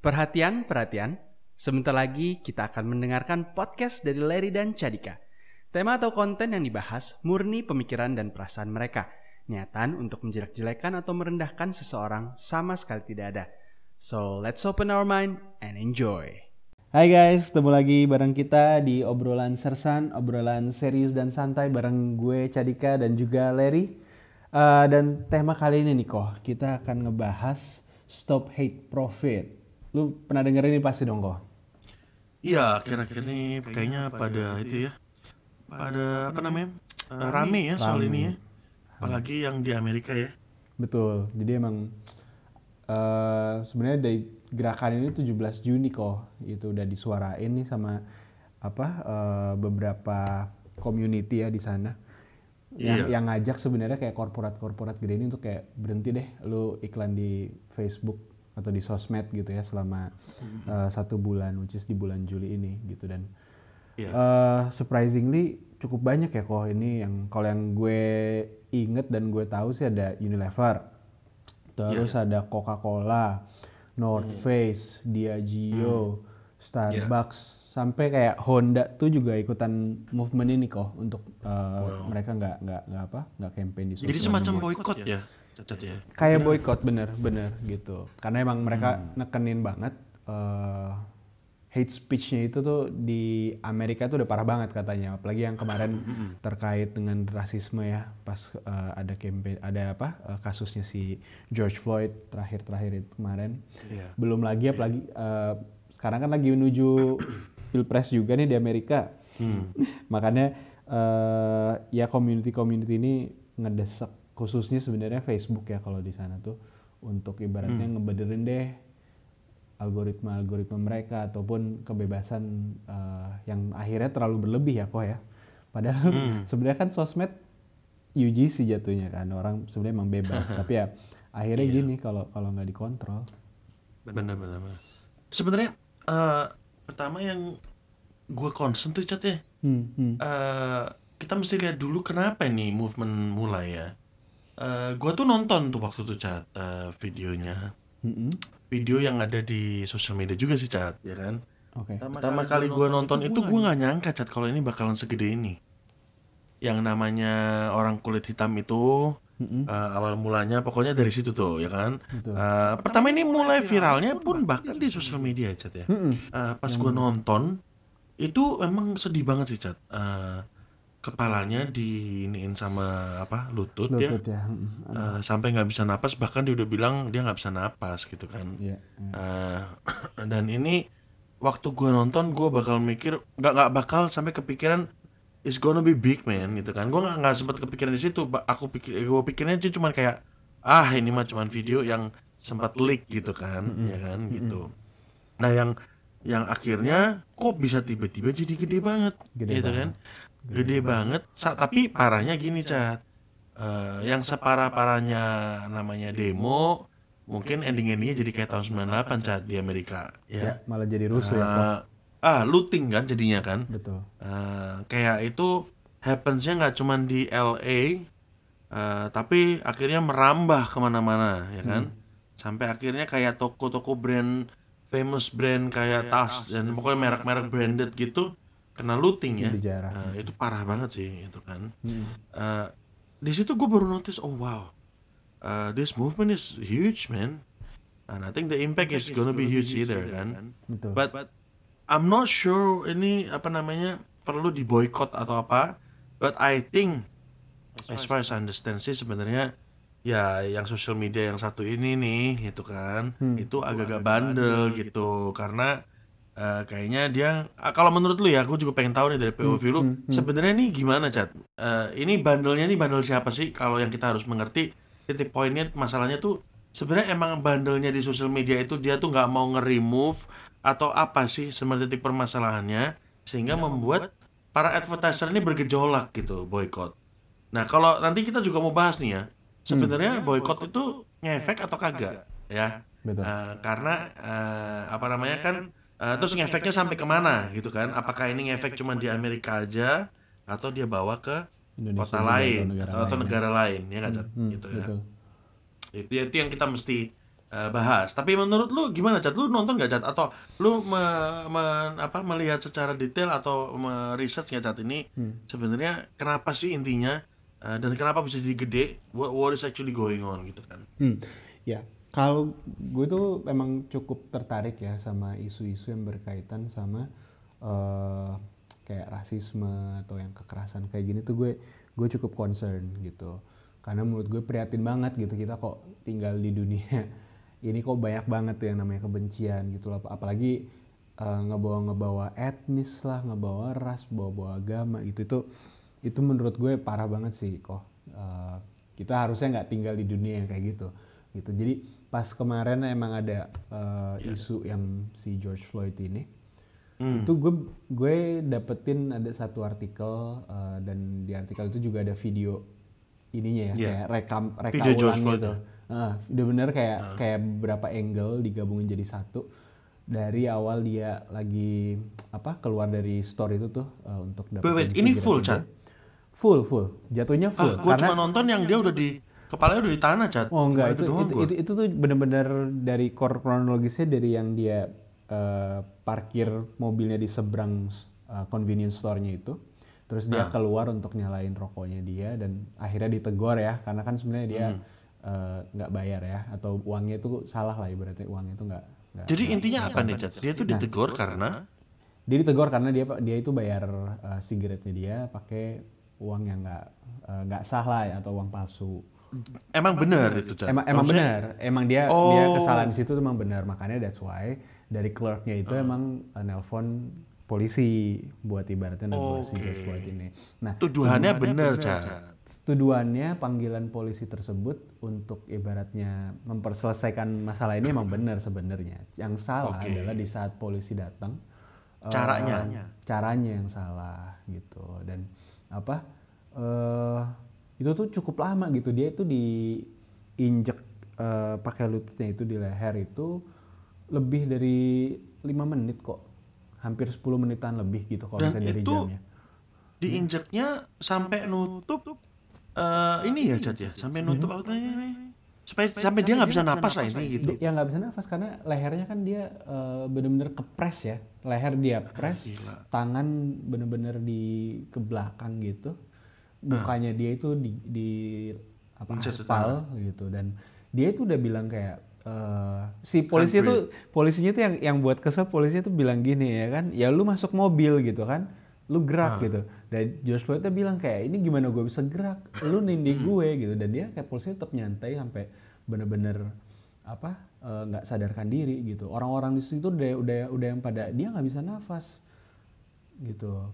Perhatian, perhatian. Sebentar lagi kita akan mendengarkan podcast dari Larry dan Cadika. Tema atau konten yang dibahas murni pemikiran dan perasaan mereka. Niatan untuk menjelek-jelekan atau merendahkan seseorang sama sekali tidak ada. So, let's open our mind and enjoy. Hai guys, ketemu lagi bareng kita di obrolan sersan, obrolan serius dan santai bareng gue Cadika dan juga Larry. Uh, dan tema kali ini nih kok, kita akan ngebahas Stop Hate Profit. Lu pernah denger ini pasti dong kok? Iya, akhir-akhir ini kayaknya pada itu ya, pada apa namanya, uh, rame ya soal Rame. ini ya. Apalagi yang di Amerika ya. Betul. Jadi emang eh sebenarnya dari gerakan ini 17 Juni kok itu udah disuarain nih sama apa eh, beberapa community ya di sana. Yang, Iya. yang ngajak sebenarnya kayak korporat-korporat gede ini untuk kayak berhenti deh lu iklan di Facebook atau di sosmed gitu ya selama eh, satu bulan, which is di bulan Juli ini gitu. Dan Iya. eh, surprisingly cukup banyak ya kok. Ini yang kalau yang gue inget dan gue tahu sih ada Unilever, terus ada Coca-Cola, North Face, Diageo, Starbucks, sampai kayak Honda tuh juga ikutan movement ini kok untuk eh, mereka nggak nggak nggak apa nggak campaign di Jadi sosial semacam media. boykot ya, cacat ya. kayak boykot bener-bener gitu. Karena emang mereka nekenin banget eh, hate speech-nya itu tuh di Amerika tuh udah parah banget katanya. Apalagi yang kemarin terkait dengan rasisme ya pas eh, ada campaign ada apa eh, kasusnya si George Floyd terakhir-terakhir itu kemarin. Iya. belum lagi apalagi eh, sekarang kan lagi menuju pilpres juga nih di Amerika. Makanya eh, ya community-community ini ngedesak khususnya sebenarnya Facebook ya kalau di sana tuh untuk ibaratnya ngebenerin deh algoritma-algoritma mereka ataupun kebebasan eh, yang akhirnya terlalu berlebih ya kok ya padahal sebenarnya kan sosmed UGC jatuhnya kan orang sebenarnya emang bebas tapi ya akhirnya gini kalau kalau nggak dikontrol Benar benar. benar. Sebenarnya eh, pertama yang gue concern tuh cat ya. hmm, hmm. eh, kita mesti lihat dulu kenapa nih movement mulai ya. Eh gue tuh nonton tuh waktu itu cat eh, videonya. Mm-mm. Video yang ada di sosial media juga sih cat, ya kan. oke Pertama kali gue nonton itu gue nggak nyangka cat kalau ini bakalan segede ini. Yang namanya orang kulit hitam itu Mm-mm. eh, awal mulanya pokoknya dari situ tuh ya kan. Betul. Eh, pertama ini mulai viralnya pun bahkan di sosial media cat ya. Mm-mm. Eh, pas gue nonton itu emang sedih banget sih cat. Eh, kepalanya diiniin sama apa lutut, ya. Lutut ya mm-mm. Eh, sampai nggak bisa napas bahkan dia udah bilang dia nggak bisa napas gitu kan. Iya, iya. Eh, dan ini waktu gua nonton gua bakal mikir nggak nggak bakal sampai kepikiran it's gonna be big man gitu kan gua nggak nggak sempat kepikiran di situ aku pikir gua pikirnya aja cuman kayak ah ini mah cuman video yang sempat leak gitu kan ya kan gitu nah yang yang akhirnya kok bisa tiba-tiba jadi gede banget Gede gitu kan gede banget. Sa- tapi parahnya gini cat Eh, yang separah parahnya namanya demo mungkin ending-endingnya jadi kayak tahun 98 cat di Amerika Ya, ya malah jadi rusuh ya kok. Eh, ah looting kan jadinya kan. Betul. Eh, kayak itu happensnya nggak cuman di LA eh, tapi akhirnya merambah ke mana-mana ya kan? Sampai akhirnya kayak toko-toko brand famous brand kayak tas dan pokoknya merek-merek branded gitu kena looting ya. Eh, itu parah banget sih itu kan. Mm. Eh, di situ gue baru notice oh wow. Uh, this movement is huge man. And I think the impact is gonna be huge either kan. Betul. but I'm not sure ini apa namanya perlu diboykot atau apa. But I think as far as I understand sih sebenarnya ya yang sosial media yang satu ini nih gitu kan itu agak-agak bandel gitu. Karena eh, kayaknya dia ah, kalau menurut lu ya aku juga pengen tahu nih dari POV lu sebenarnya nih gimana cat Eh, ini bandelnya nih bandel siapa sih? Kalau yang kita harus mengerti titik poinnya masalahnya tuh sebenarnya emang bandelnya di sosial media itu dia tuh nggak mau nge-remove atau apa sih sebenarnya titik permasalahannya sehingga membuat para advertiser ini bergejolak gitu boykot. Nah, kalau nanti kita juga mau bahas nih ya, sebenarnya boykot itu ngefek atau kagak, ya? Betul. Eh, karena eh, apa namanya kan, eh, terus ngefeknya sampai ke mana gitu kan? Apakah ini ngefek cuma di Amerika aja, atau dia bawa ke Indonesia kota lain atau negara atau, atau lain, negara lain, ya nggak Cat? Hmm, gitu ya? betul. Itu, itu yang kita mesti eh, bahas. Tapi menurut lu gimana, Cat? Lu nonton nggak, Cat? Atau lu me, me- apa melihat secara detail atau meresearch nggak, Cat ini sebenarnya kenapa sih intinya eh, dan kenapa bisa jadi gede? What, what is actually going on gitu kan? Hmm, ya. Kalau gue tuh emang cukup tertarik ya sama isu-isu yang berkaitan sama eh, kayak rasisme atau yang kekerasan kayak gini tuh gue gue cukup concern gitu. Karena menurut gue prihatin banget gitu kita kok tinggal di dunia ini kok banyak banget tuh yang namanya kebencian gitu loh. Apalagi eh, ngebawa-ngebawa etnis lah, ngebawa ras, bawa-bawa agama gitu itu itu menurut gue parah banget sih kok. Eh, kita harusnya nggak tinggal di dunia yang kayak gitu gitu. Jadi pas kemarin emang ada eh, isu yang si George Floyd ini Hmm. itu gue gue dapetin ada satu artikel eh, dan di artikel itu juga ada video ininya ya Iya. kayak rekam reka Video George ulang Floyd gitu. Ah, udah bener kayak kayak beberapa angle digabungin jadi satu dari awal dia lagi apa keluar dari store itu tuh eh, untuk wait, ini full. Cat? Full full, jatuhnya Ah, full gue karena cuma nonton yang dia udah di kepalanya udah di tanah, Cat. Oh enggak itu itu, gua. itu, itu tuh bener-bener dari core kronologisnya dari yang dia eh, parkir mobilnya di seberang eh, convenience store-nya itu. Terus dia Nah. keluar untuk nyalain rokoknya dia dan akhirnya ditegur ya karena kan sebenarnya dia Hmm. eh, nggak bayar ya atau uangnya itu salah lah ibaratnya uangnya itu nggak Jadi intinya apa nih, Cat? Dia tuh Nah. ditegur karena dia ditegur karena dia dia itu bayar eh, sigaretnya dia pakai uang yang nggak nggak sah lah ya, atau uang palsu. Emang benar itu, Cat. Emang emang benar, emang dia dia Oh. kesalahan di situ emang benar, makanya that's why dari clerknya itu Ah. emang uh, nelpon polisi buat ibaratnya negur si Floyd ini. Nah, Tuduhannya benar, Cat. tuduhannya panggilan polisi tersebut untuk ibaratnya memperselesaikan masalah ini emang benar sebenarnya. Yang salah Oke. adalah di saat polisi datang eh, Caranya. caranya yang salah gitu dan apa eh itu tuh cukup lama gitu. Dia itu diinjek eh, pakai lututnya itu di leher itu lebih dari lima menit kok. Hampir 10 menitan lebih gitu kalau misalnya dari itu jamnya. diinjeknya sampai nutup eh, ini ya Cat ya? Sampai nutup apa namanya? Supaya sampai dia nggak bisa napas lah ini gitu. Yang nggak bisa nafas karena lehernya kan dia eh, bener-bener kepres ya. Leher dia press gila. tangan bener-bener di ke belakang gitu mukanya dia itu di, di apa aspal gitu. Dan dia itu udah bilang kayak eh, si polisi itu polisinya tuh yang yang buat kesel polisinya tuh bilang gini ya kan ya lu masuk mobil gitu kan. Lu gerak gitu. Dan George Floyd tuh bilang kayak ini gimana gue bisa gerak? Lu nindih gue gitu. Dan dia kayak polisi tetap nyantai sampai bener-bener apa eh, nggak sadarkan diri gitu. Orang-orang di situ udah udah udah yang pada dia nggak bisa nafas gitu.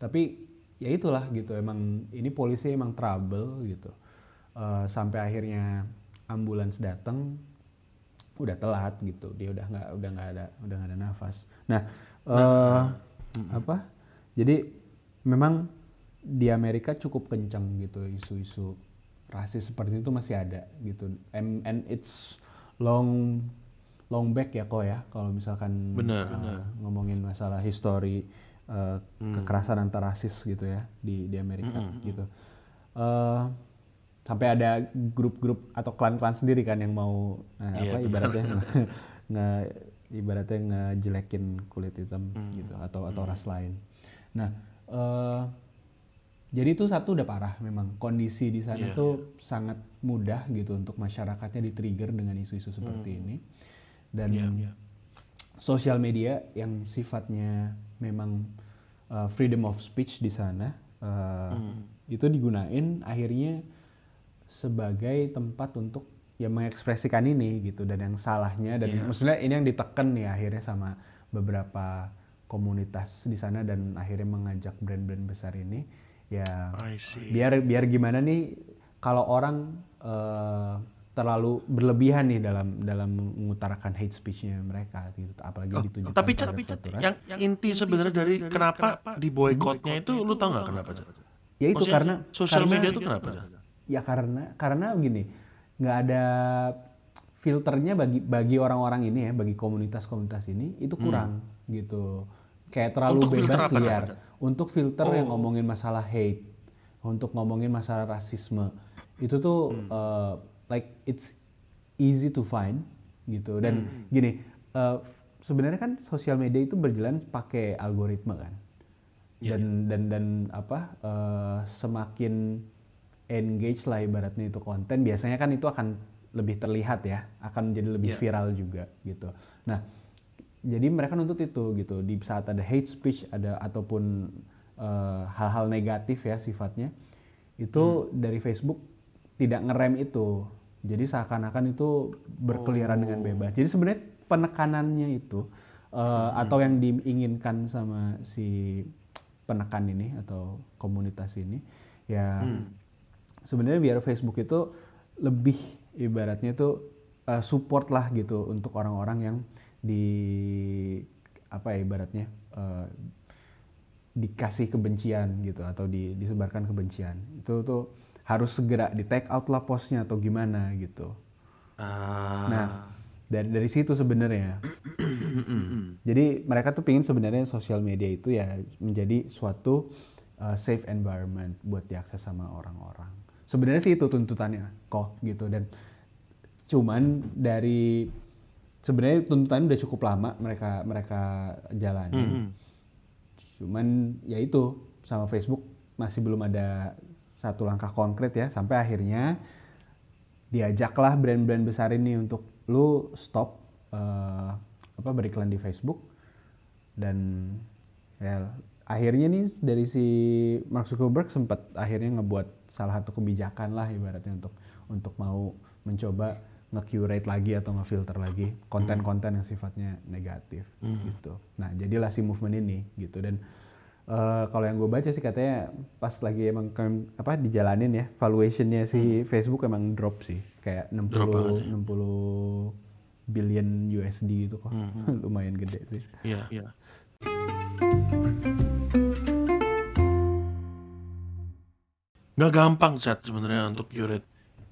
Tapi ya itulah gitu emang ini polisi emang trouble gitu. Eh, sampai akhirnya ambulans datang udah telat gitu dia udah nggak udah nggak ada udah nggak ada nafas. Nah eh, apa? Jadi memang di Amerika cukup kencang gitu isu-isu rasis seperti itu masih ada gitu. And, and it's long long back ya kok ya kalau misalkan Bener, eh, ngomongin masalah histori eh, kekerasan antar rasis gitu ya di di Amerika gitu. Eh, sampai ada grup-grup atau klan-klan sendiri kan yang mau eh, Iya, apa ibaratnya nge, ibaratnya ngejelekin kulit hitam gitu atau atau ras lain. Nah, eh, jadi itu satu udah parah memang. Kondisi di sana Iya, tuh sangat mudah gitu untuk masyarakatnya di-trigger dengan isu-isu seperti ini. Dan Iya, iya. sosial media yang sifatnya memang uh, freedom of speech di sana uh, itu digunain akhirnya sebagai tempat untuk ya mengekspresikan ini gitu dan yang salahnya dan Iya. maksudnya ini yang ditekan nih akhirnya sama beberapa komunitas di sana dan akhirnya mengajak brand-brand besar ini ya biar biar gimana nih kalau orang eh, terlalu berlebihan nih dalam dalam mengutarakan hate speech-nya mereka gitu apalagi Oh, ditujukan tapi Cat, suatu ras. yang inti sebenarnya dari kenapa di boykotnya itu lu tau nggak kenapa Cat? ya itu Maksudnya, karena sosial karena- media itu kenapa Cat? ya karena karena gini nggak ada filternya bagi bagi orang-orang ini ya bagi komunitas-komunitas ini itu kurang gitu kayak terlalu Untuk bebas apa, liar Cak? untuk filter yang Oh. ngomongin masalah hate untuk ngomongin masalah rasisme itu tuh Hmm. uh, like it's easy to find gitu. Dan Hmm. gini eh, sebenarnya kan sosial media itu berjalan pakai algoritma kan. Iya, dan dan dan apa eh, semakin engage lah ibaratnya itu konten biasanya kan itu akan lebih terlihat ya akan jadi lebih Iya. viral juga gitu. Nah jadi mereka nuntut itu gitu di saat ada hate speech ada ataupun eh, hal-hal negatif ya sifatnya itu dari Facebook tidak ngerem itu jadi seakan-akan itu berkeliaran dengan bebas. Jadi sebenarnya penekanannya itu eh, atau yang diinginkan sama si penekan ini atau komunitas ini ya sebenarnya biar Facebook itu lebih ibaratnya itu eh, support lah gitu untuk orang-orang yang di apa ya ibaratnya eh, dikasih kebencian gitu atau di- disebarkan kebencian. Itu tuh harus segera di take out lah postnya atau gimana gitu Ah. nah dari dari situ sebenarnya jadi mereka tuh pingin sebenarnya sosial media itu ya menjadi suatu uh, safe environment buat diakses sama orang-orang. Sebenarnya sih itu tuntutannya kok gitu dan cuman dari sebenarnya tuntutannya udah cukup lama mereka mereka jalani. Cuman ya itu sama Facebook masih belum ada satu langkah konkret ya sampai akhirnya diajaklah brand-brand besar ini untuk lu stop eh, apa beriklan di Facebook. Dan ya akhirnya nih dari si Mark Zuckerberg sempat akhirnya ngebuat salah satu kebijakan lah ibaratnya untuk untuk mau mencoba nge-curate lagi atau nge-filter lagi konten-konten yang sifatnya negatif gitu. Nah, jadilah si movement ini gitu. Dan eh, kalau yang gue baca sih katanya pas lagi emang ke- apa dijalanin ya valuationnya si Facebook emang drop sih kayak 60 Drop banget 60 billion USD itu kok lumayan gede sih. Iya, iya. Nggak gampang chat sebenarnya untuk curate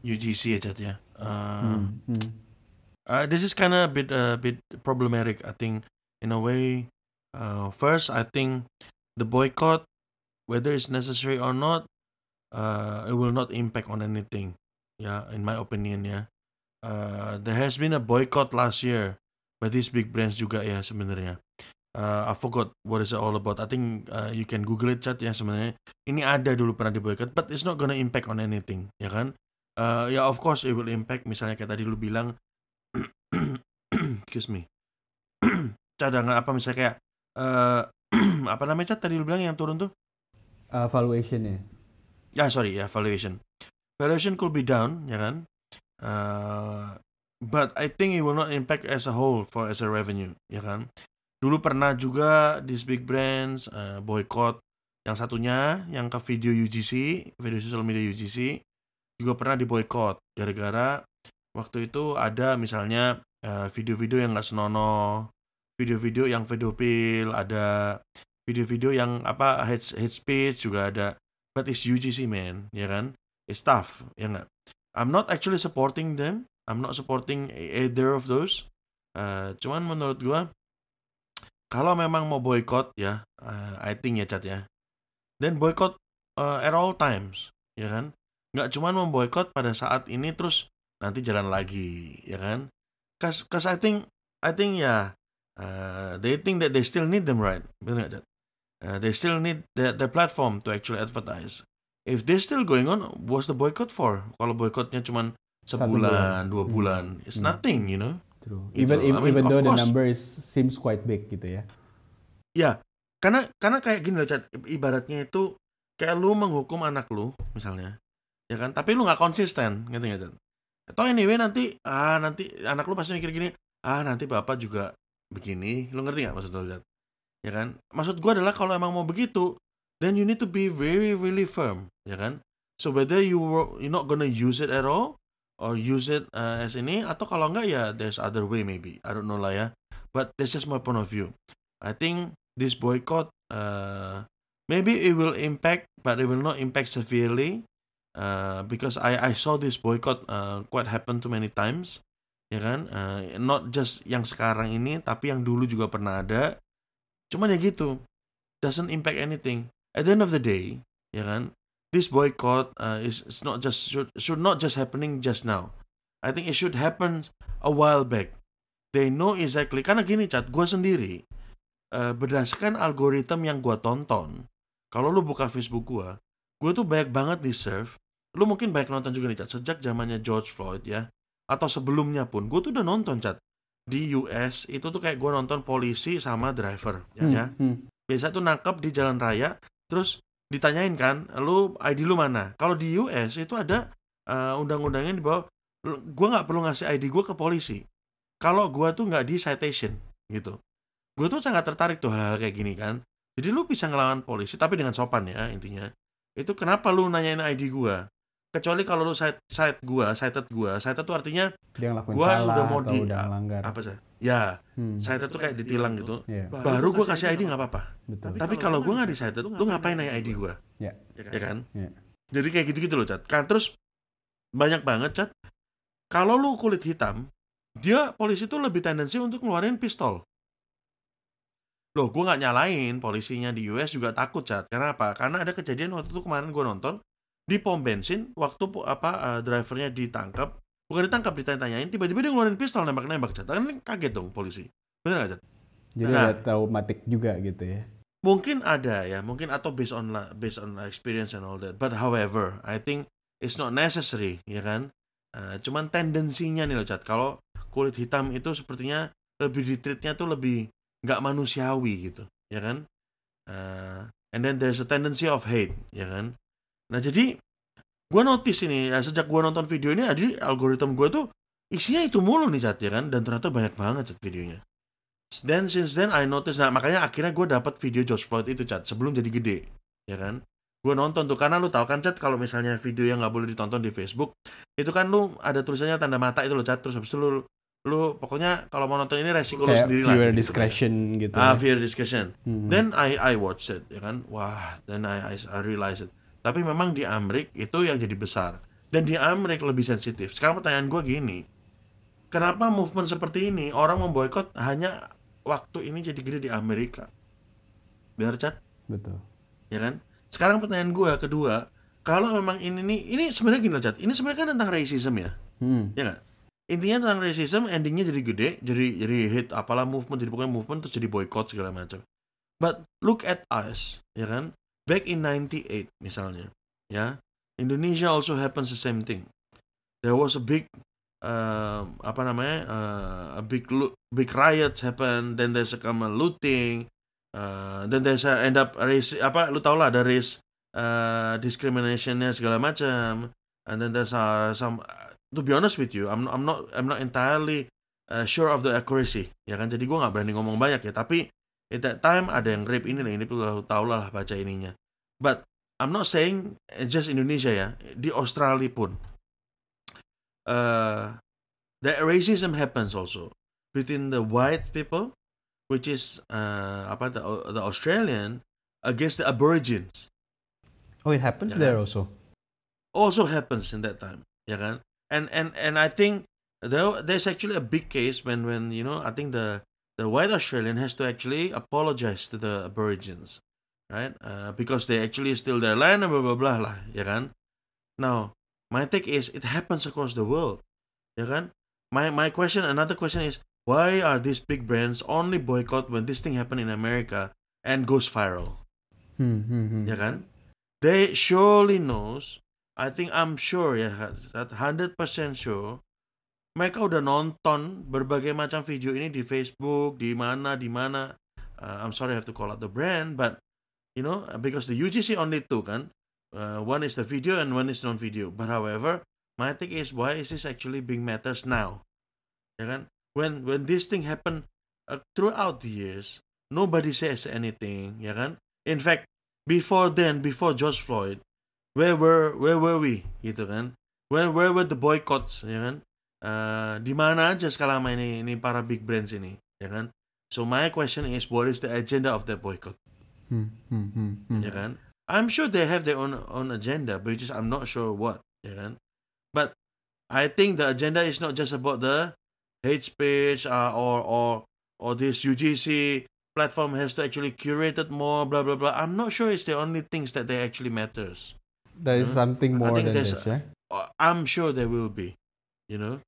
UGC ya chat ya. Uh, Hmm. uh, this is kind of a bit a bit problematic I think in a way. Uh, first, I think the boycott, whether it's necessary or not, uh, it will not impact on anything. Yeah, in my opinion ya. Uh, there has been a boycott last year by these big brands juga ya sebenarnya. Uh, I forgot what is it all about. I think uh, you can Google it chat ya sebenarnya. Ini ada dulu pernah di boycott, but it's not gonna impact on anything, ya kan? Uh, ya of course it will impact. Misalnya kayak tadi lu bilang, excuse me, cadangan apa misalnya kayak eh apa namanya cat tadi lu bilang yang turun tuh? Uh, valuationnya. Ya sorry ya valuation. Valuation could be down ya kan. Uh, but I think it will not impact as a whole for as a revenue ya kan. Dulu pernah juga these big brands uh, boycott yang satunya yang ke video UGC, video social media UGC juga pernah di boycott gara-gara waktu itu ada misalnya uh, video-video yang nggak senonoh, video-video yang pedofil, ada video-video yang apa hate, hate speech juga ada. But it's UGC man ya kan? It's tough ya nggak? I'm not actually supporting them. I'm not supporting either of those. Uh, cuman menurut gua kalau memang mau boycott ya uh, I think ya cat ya. Then boycott uh, at all times ya kan? Nggak cuman memboikot pada saat ini terus nanti jalan lagi ya kan? Cause, cause I think I think ya uh, they think that they still need them right bener nggak cat Uh, they still need their, their platform to actually advertise. If they're still going on, what's the boycott for? Kalau boycottnya cuma sebulan, bulan. dua Hmm. bulan, it's Hmm. nothing, you know. True. Gitu. Even I mean, even though the course. number is seems quite big gitu ya. Ya, karena karena kayak gini loh, Cat. ibaratnya itu kayak lu menghukum anak lu, misalnya, ya kan? Tapi lu nggak konsisten, ngerti nggak, Cat? Atau anyway nanti, ah nanti anak lu pasti mikir gini, ah nanti bapak juga begini, lu ngerti nggak maksud lu? Ya kan? Maksud gua adalah kalau emang mau begitu, then you need to be very really firm, ya kan? So whether you were- you're not gonna use it at all, or use it uh, as ini, atau kalau enggak ya there's other way maybe, I don't know lah ya. But this is my point of view. I think this boycott uh, maybe it will impact but it will not impact severely uh, because I I saw this boycott uh, quite happen too many times ya kan? Uh, not just yang sekarang ini tapi yang dulu juga pernah ada. Cuman ya gitu doesn't impact anything. At the end of the day ya kan? This boycott uh, is it's not just should should not just happening just now. I think it should happen a while back. They know exactly karena gini chat gue sendiri eh, berdasarkan algoritma yang gue tonton kalau lu buka Facebook gue gue tuh banyak banget di serve lu mungkin banyak nonton juga nih chat sejak zamannya George Floyd ya atau sebelumnya pun. Gue tuh udah nonton chat. Di US itu tuh kayak gue nonton polisi sama driver ya, Hmm, ya. hmm. biasa tuh nangkep di jalan raya terus ditanyain kan lu ID lu mana? Kalau di US itu ada eh, undang-undangnya di bawah gue nggak perlu ngasih ID gue ke polisi. Kalau gue tuh nggak di citation gitu. Gue tuh sangat tertarik tuh hal-hal kayak gini kan. Jadi lu bisa ngelawan polisi tapi dengan sopan ya intinya. Itu kenapa lu nanyain ID gue kecuali kalau lu cite, cite gue cited gue cited tuh artinya Dia ngelakuin Gua salah udah mau atau di- udah melanggar. apa sih? Ya Hmm, cited tuh kayak ditilang gitu. Iya, baru gue kasih ID nggak apa-apa. Betul. tapi kalau gue nggak di cited lu ngapain nanya ID gue Ya. ya kan? Ya. jadi kayak gitu-gitu loh cat. Kan terus banyak banget cat. Kalau lu kulit hitam dia polisi tuh lebih tendensi untuk ngeluarin pistol. Loh gue nggak nyalain polisinya di US juga takut cat. Karena apa? Karena ada kejadian waktu itu kemarin gue nonton di pom bensin waktu apa eh, drivernya ditangkap. Bukan ditangkap ditanya-tanyain tiba-tiba dia ngeluarin pistol nembak-nembak cat kan kaget dong polisi. Bener gak cat Jadi Nah. ada traumatik juga gitu ya. mungkin ada ya mungkin atau based on based on experience and all that. But however I think it's not necessary ya kan? Eh, cuman tendensinya nih loh cat kalau kulit hitam itu sepertinya lebih di treatnya tuh lebih nggak manusiawi gitu ya kan? Eh, and then there's a tendency of hate ya kan nah jadi gue notice ini ya sejak gue nonton video ini jadi algoritma gue tuh isinya itu mulu nih cat ya kan dan ternyata banyak banget cat videonya Then since then I notice nah makanya akhirnya gue dapat video George Floyd itu cat sebelum jadi gede ya kan gue nonton tuh karena lu tahu kan cat kalau misalnya video yang nggak boleh ditonton di Facebook itu kan lu ada tulisannya tanda mata itu lo cat terus habis itu lu lu pokoknya kalau mau nonton ini resiko lu sendiri lah viewer gitu, discretion gitu. kan. ah ya. viewer discretion Hmm. then I I watched it ya kan wah then I I, I realize it tapi memang di Amerika itu yang jadi besar. Dan di Amerika lebih sensitif. Sekarang pertanyaan gue gini. Kenapa movement seperti ini? Orang memboikot hanya waktu ini jadi gede di Amerika. Biar cat Betul. ya kan? Sekarang pertanyaan gue kedua kalau memang ini nih ini sebenarnya gini loh cat ini sebenarnya kan tentang racism ya? Hmm. ya nggak? Intinya tentang racism endingnya jadi gede jadi jadi hit apalah movement jadi pokoknya movement terus jadi boycott segala macam. But look at us ya kan back in 98 misalnya ya Indonesia also happens the same thing. There was a big uh, apa namanya uh, a big big riots happen then there's a come a looting uh, then there's a end up race apa lu tau lah ada race uh, discriminationnya segala macam and then there's uh, some to be honest with you I'm I'm not I'm not entirely uh, sure of the accuracy ya kan? Jadi gue nggak berani ngomong banyak ya tapi at that time ada yang rape ini lah ini perlu tahu lah baca ininya but I'm not saying it's just Indonesia ya di Australia pun uh, the racism happens also between the white people which is uh, apa the, the Australian against the Aborigines Oh, it happens Ya. there also. also happens in that time ya kan and and and I think there there's actually a big case when when you know I think the the white Australian has to actually apologize to the Aborigines right uh, because they actually steal their land and blah blah blah lah ya kan now my take is it happens across the world ya kan my my question another question is why are these big brands only boycott when this thing happen in America and goes viral Hmm, hmm, hmm. ya kan? They surely knows. I think I'm sure ya, that 100% sure. Mereka udah nonton berbagai macam video ini di Facebook, di mana, di mana. Uh, I'm sorry I have to call out the brand, but you know because the UGC only two kan. Uh, one is the video and one is non-video. But however, my take is why is this actually being matters now? Ya kan? When when this thing happen uh, throughout the years, nobody says anything, ya kan? In fact, before then, before George Floyd, where were where were we, gitu kan? Where where were the boycotts, ya kan? Uh, di mana aja sekarang ini ini para big brands ini, ya kan? So my question is, what is the agenda of that boycott, Hmm, hmm, hmm, hmm. ya kan? I'm sure they have their own own agenda, but just I'm not sure what, ya kan? But I think the agenda is not just about the hate speech uh, or or or this UGC platform has to actually curate it more, blah blah blah. I'm not sure it's the only things that they actually matters. There is Hmm. something I more think than this, ya. Uh, I'm sure there will be, you know.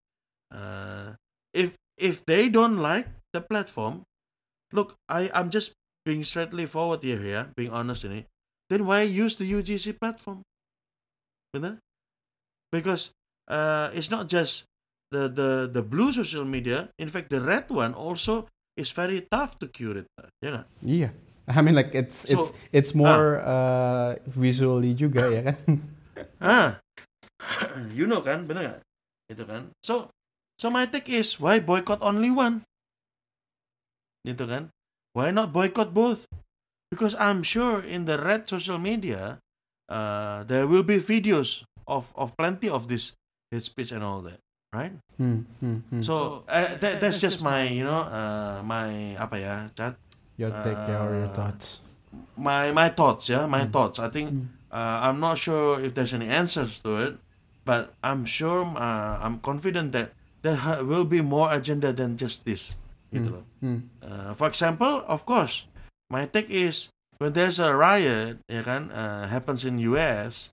Uh, if if they don't like the platform, look, I I'm just being straightly forward here, ya, being honest ini. Then why use the UGC platform? Benar? Because uh, it's not just the the the blue social media. In fact, the red one also is very tough to curate. Ya nggak? Iya. I mean like it's So, it's it's more uh, visually juga ya kan. Ah, you know kan, bener nggak? Itu kan. So, so my take is why boycott only one? Gitu kan? Why not boycott both? Because I'm sure in the red social media, uh, there will be videos of of plenty of this hate speech and all that, right? Hmm, hmm, hmm. So uh, that, that's just my you know uh, my apa ya, chat your take ya, or your uh, thoughts. my my thoughts yeah my Hmm. thoughts i think uh, i'm not sure if there's any answers to it but i'm sure uh, i'm confident that there will be more agenda than just this gitu loh. Hmm. Uh, for example of course my take is when there's a riot ya kan uh, happens in us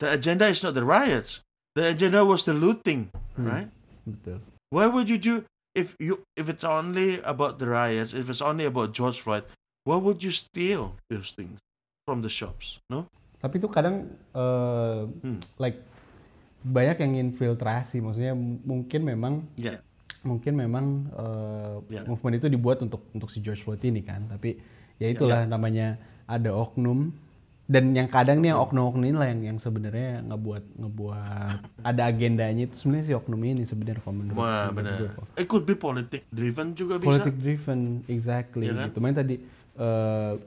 the agenda is not the riots the agenda was the looting Hmm. right Betul. why would you do if you if it's only about the riots if it's only about george floyd why would you steal those things from the shops no Tapi itu kadang uh, Hmm. like banyak yang infiltrasi, maksudnya mungkin memang ya mungkin memang uh, Ya. movement itu dibuat untuk untuk si George Floyd ini kan, tapi ya itulah namanya ada oknum dan yang kadang nih yang oknum-oknum ini lah yang yang sebenarnya ngebuat ngebuat ada agendanya itu sebenarnya si oknum ini sebenarnya kalau menurut wah benar it could be politic driven juga bisa politik driven exactly Iya kan? gitu. Makanya tadi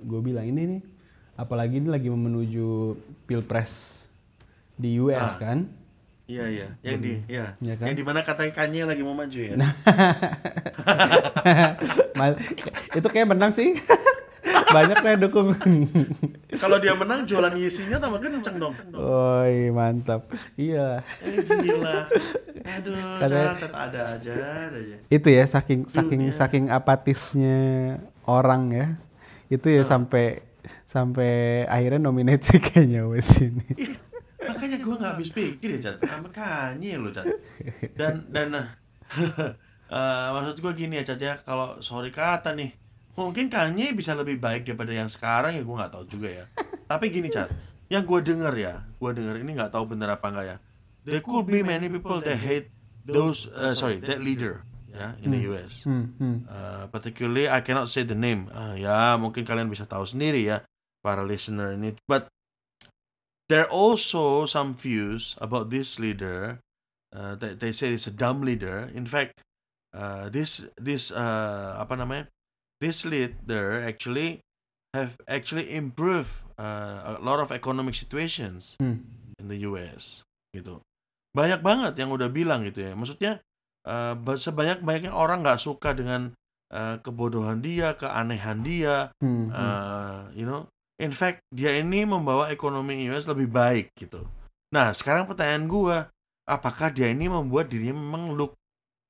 gue bilang ini nih apalagi ini lagi menuju pilpres di US Ah. kan. Iya iya yang di ya Ya kan? yang di mana katanya Kanye lagi mau maju ya Ma- itu kayak menang sih. Banyak yang dukung. kalau dia menang jualan Yeezy-nya tambah kenceng dong Woi, mantap. Iya. eh, gila aduh Katanya- cat, cat ada aja ada aja Itu ya saking saking Dunia. saking apatisnya orang ya. Itu ya sampai sampai akhirnya nominasi kayaknya Wes ini. Makanya gue nggak habis pikir ya Cat sama Kanye lo Cat dan dan eh, maksud gue gini ya Cat ya. Kalau sorry kata nih mungkin Kanye bisa lebih baik daripada yang sekarang ya gue nggak tahu juga ya. Tapi gini Cat yang gue denger ya gue denger ini nggak tahu bener apa enggak ya. There could be many people that hate those uh, sorry that leader ya in the US Hmm, hmm. Uh, particularly I cannot say the name. Uh, ya mungkin kalian bisa tahu sendiri ya para listener ini. But there are also some views about this leader uh, that they say is a dumb leader. In fact, uh, this this uh, apa namanya? This leader actually have actually improved uh, a lot of economic situations Hmm. in the US gitu. Banyak banget yang udah bilang gitu ya. Maksudnya uh, ba- sebanyak-banyaknya orang nggak suka dengan uh, kebodohan dia, keanehan dia, Hmm, hmm. uh, you know. In fact, dia ini membawa ekonomi US lebih baik gitu. Nah, sekarang pertanyaan gua, apakah dia ini membuat dirinya memang look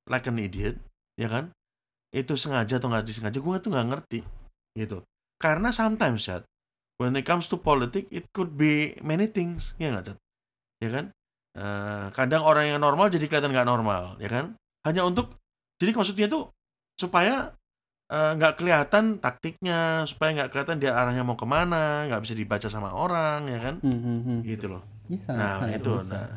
like an idiot, ya kan? Itu sengaja atau nggak disengaja, gua tuh nggak ngerti gitu. Karena sometimes ya, when it comes to politics, it could be many things, ya nggak Chat? Ya kan? Eh, kadang orang yang normal jadi kelihatan nggak normal, ya kan? Hanya untuk, jadi maksudnya tuh supaya eh, nggak kelihatan taktiknya, supaya nggak kelihatan dia arahnya mau ke mana, nggak bisa dibaca sama orang, ya kan? Hmm, hmm, hmm. Gitu loh. Iya, sangat- Nah, sangat itu. bisa. Nah,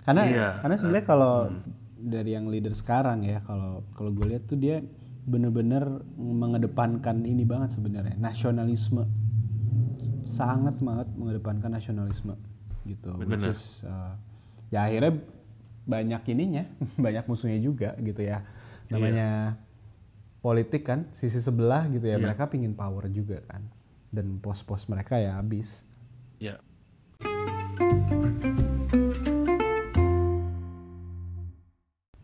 karena Iya. karena sebenarnya kalau Hmm. dari yang leader sekarang ya kalau kalau gue lihat tuh dia bener-bener mengedepankan ini banget sebenarnya nasionalisme sangat banget mengedepankan nasionalisme gitu which Bener. is, uh, ya akhirnya banyak ininya banyak musuhnya juga gitu ya namanya politik kan sisi sebelah gitu ya Iya. mereka pingin power juga kan dan pos-pos mereka ya habis ya.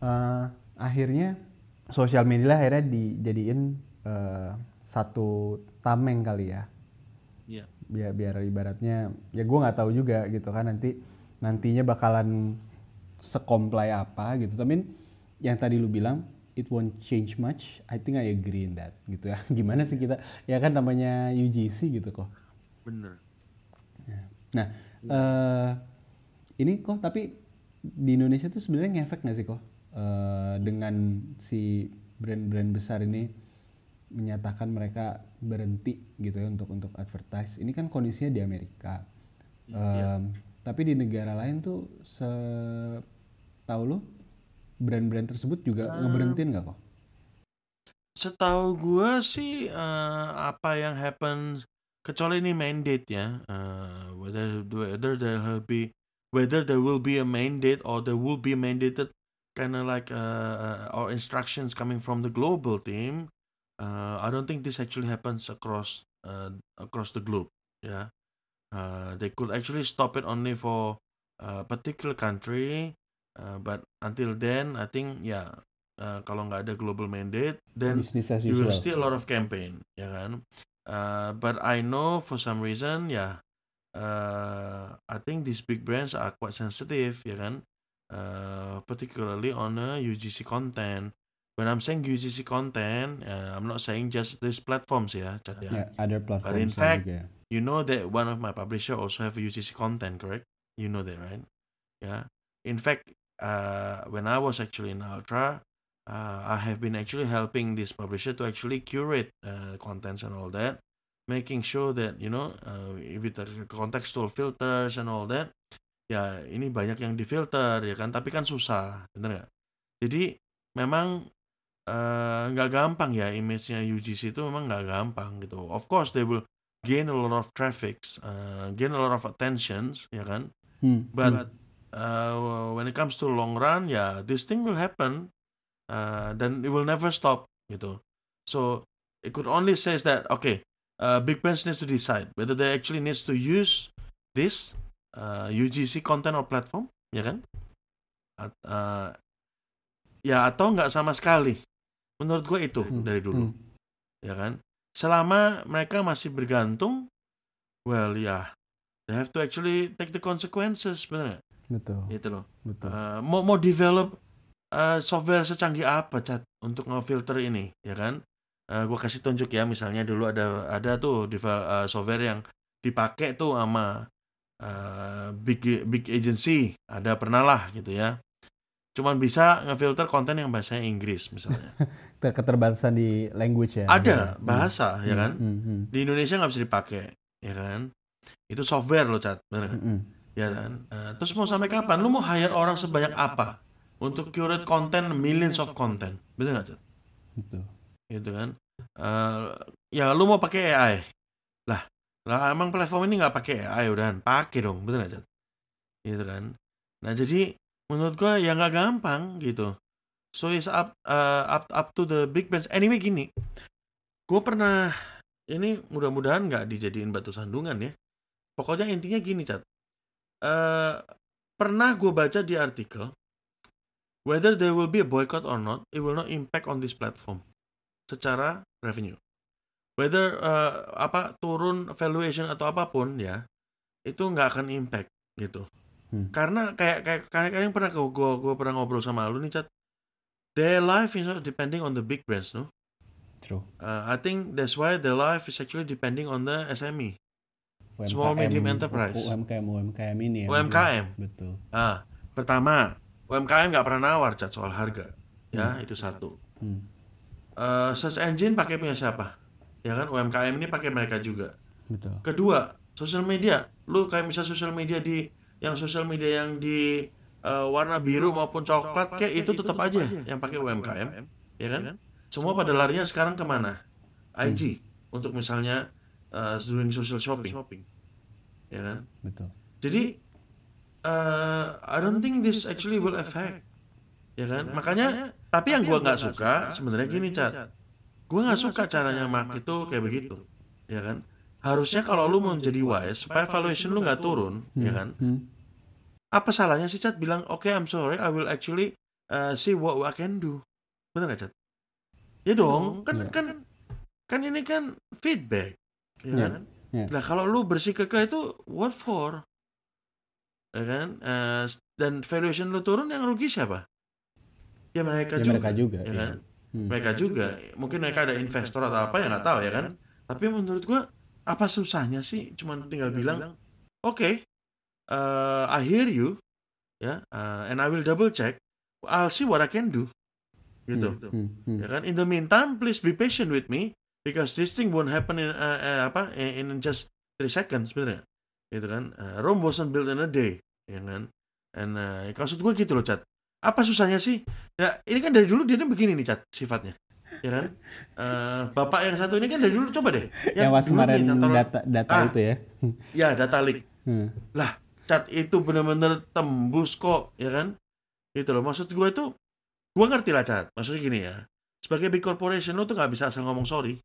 Eh, akhirnya sosial media lah akhirnya dijadiin eh, satu tameng kali ya Iya. biar biar ibaratnya ya gue nggak tahu juga gitu kan nanti nantinya bakalan sekomplai apa gitu tapi yang tadi lu bilang it won't change much I think I agree in that gitu ya gimana sih kita ya kan namanya UGC gitu kok Bener. nah eh ini kok tapi di Indonesia tuh sebenarnya ngefek nggak sih kok eh, dengan si brand-brand besar ini menyatakan mereka berhenti gitu ya untuk untuk advertise. Ini kan kondisinya di Amerika. Em, Tapi di negara lain tuh setahu lu brand-brand tersebut juga ngeberhentiin nggak kok? Setahu gua sih eh, apa yang happen kecuali ini mandate ya eh, whether whether there will be whether there will be a mandate or there will be mandated kind of like uh, or instructions coming from the global team uh, I don't think this actually happens across uh, across the globe ya Uh, they could actually stop it only for a particular country uh, but until then I think ya uh, kalau nggak ada global mandate then you will see a lot of campaign ya kan uh, but I know for some reason ya uh, I think these big brands are quite sensitive ya kan uh, particularly on a UGC content when I'm saying UGC content uh, I'm not saying just these platforms ya Chat ya Ya, other platforms fact, juga. ya. you know that one of my publisher also have UGC content, correct? You know that, right? Yeah. In fact, uh, when I was actually in Ultra, uh, I have been actually helping this publisher to actually curate uh, contents and all that, making sure that you know uh, with the contextual filters and all that, ya ini banyak yang difilter ya kan, tapi kan susah, bener nggak? Jadi memang eh, nggak gampang ya image-nya UGC itu memang nggak gampang gitu. Of course they will gain a lot of traffics, uh, gain a lot of attentions, ya kan? Hmm, But uh, when it comes to long run, ya this thing will happen, uh, dan it will never stop gitu. So it could only says that okay, uh, big brands needs to decide whether they actually needs to use this uh, UGC content or platform, ya kan? At- uh, ya atau nggak sama sekali. Menurut gue itu Hmm, dari dulu hmm. ya kan selama mereka masih bergantung well ya they have to actually take the consequences benar betul, gitu loh. Betul. Eh, mau mau develop eh, software secanggih apa cat untuk ngefilter ini ya kan? Gue kasih tunjuk ya misalnya dulu ada ada tuh devel- eh, software yang dipakai tuh sama eh, big big agency. Ada pernah lah gitu ya. Cuman bisa ngefilter konten yang bahasanya Inggris misalnya. Ke- Keterbatasan di language ya. ada Hmm. bahasa ya kan? Hmm, hmm, di Indonesia nggak bisa dipakai ya kan? Itu software loh cat bener hmm, hmm. Ya kan? Eh, terus mau sampai kapan? Lu mau hire orang sebanyak apa untuk curate konten millions of content? Bener nggak cat Betul. gitu kan? Eh, ya lu mau pakai AI lah lah emang platform ini nggak pakai AI udahan pakai dong bener nggak cat gitu kan? Nah jadi menurut gua ya nggak gampang gitu. So it's up uh, up up to the big brands. Anyway gini. Gue pernah ini mudah-mudahan nggak dijadiin batu sandungan ya. Pokoknya intinya gini cat Eh pernah gue baca di artikel whether there will be a boycott or not it will not impact on this platform secara revenue whether eh, apa turun valuation atau apa pun ya itu nggak akan impact gitu Hmm. karena kayak kayak kayak yang pernah gue gue pernah ngobrol sama lu nih cat their life is not depending on the big brands no True. Uh, I think that's why their life is actually depending on the E. SME Small UMKM, medium enterprise. UMKM UMKM ini ya. UMKM. Betul. Ah, pertama, UMKM nggak pernah nawar cat soal harga. Ya, itu satu. Hmm. Eh, search engine pakai punya siapa? Ya kan, UMKM ini pakai mereka juga. Betul. Kedua, sosial media. Lu kayak misal sosial media di yang sosial media yang di eh, warna biru maupun coklat kayak itu tetap aja yang pakai UMKM, ya kan? Semua pada larinya sekarang ke mana? IG untuk misalnya eh, doing social shopping, ya kan? Betul. Jadi eh I don't think this actually will affect, ya kan? Makanya, tapi yang gua nggak suka sebenarnya gini cat, gua nggak suka caranya Mark itu kayak begitu, ya kan? Harusnya kalau lu mau jadi wise supaya valuation lu nggak turun, ya kan? Hmm. Apa salahnya sih cat bilang oke I'm sorry I will actually uh, see what I can do, bener nggak cat? Ya dong, kan Iya. kan kan ini kan feedback, ya Iya. kan? Iya. Lah kalau lu bersikukuh itu what for? Ya kan? Eh, dan valuation lu turun yang rugi siapa? Ya mereka Ya, juga. mereka juga, ya iya. kan? Hmm. Mereka juga. Mungkin mereka ada investor atau apa ya nggak tahu ya kan? Tapi menurut gua apa susahnya sih? Cuman tinggal bilang, oke, eh, I hear you, ya, eh, and I will double check I'll see what I can do. Gitu. Hmm, hmm. Ya kan? In the meantime, please be patient with me because this thing won't happen in uh, uh, apa in just three seconds sebenarnya. Gitu kan? Uh, Rome wasn't built in a day, ya kan? And uh, maksud gue gitu loh, Chat. Apa susahnya sih? Ya, ini kan dari dulu dia kan begini nih, Chat, sifatnya. Ya kan? Uh, bapak yang satu ini kan dari dulu coba deh. Yang pas dulu kemarin tolong- data data Ah. itu ya. Ya, data leak. Hmm. Lah, Chat itu bener-bener tembus kok, ya kan? Gitu loh. Maksud gue itu, gue ngerti lah, Chat. Maksudnya gini ya. Sebagai big corporation, lo tuh gak bisa asal ngomong sorry.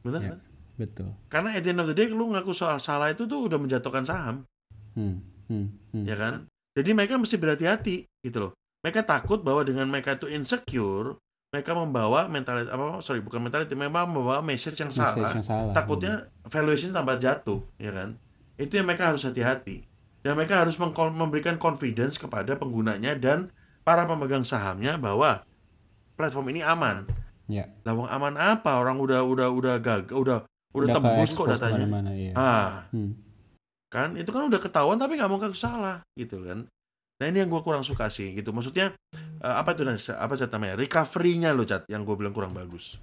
Bener Ya. kan? Betul. Karena at the end of the day, lu ngaku soal salah itu tuh udah menjatuhkan saham, Hmm. Hmm. Hmm. ya kan? Jadi mereka mesti berhati-hati, gitu loh. Mereka takut bahwa dengan mereka itu insecure, mereka membawa mentality, apa, sorry, bukan mentality, memang membawa message yang Message salah. yang salah. takutnya valuation tambah jatuh ya kan itu yang mereka harus hati-hati dan mereka harus memberikan confidence kepada penggunanya dan para pemegang sahamnya bahwa platform ini aman Ya. lawang aman apa orang udah udah udah gagal udah udah, tembus kok datanya ke mana-mana, iya. ah Hmm. kan itu kan udah ketahuan tapi nggak mau ngaku salah gitu kan nah ini yang gue kurang suka sih gitu maksudnya eh, apa itu apa cat namanya recovery-nya lo cat yang gue bilang kurang bagus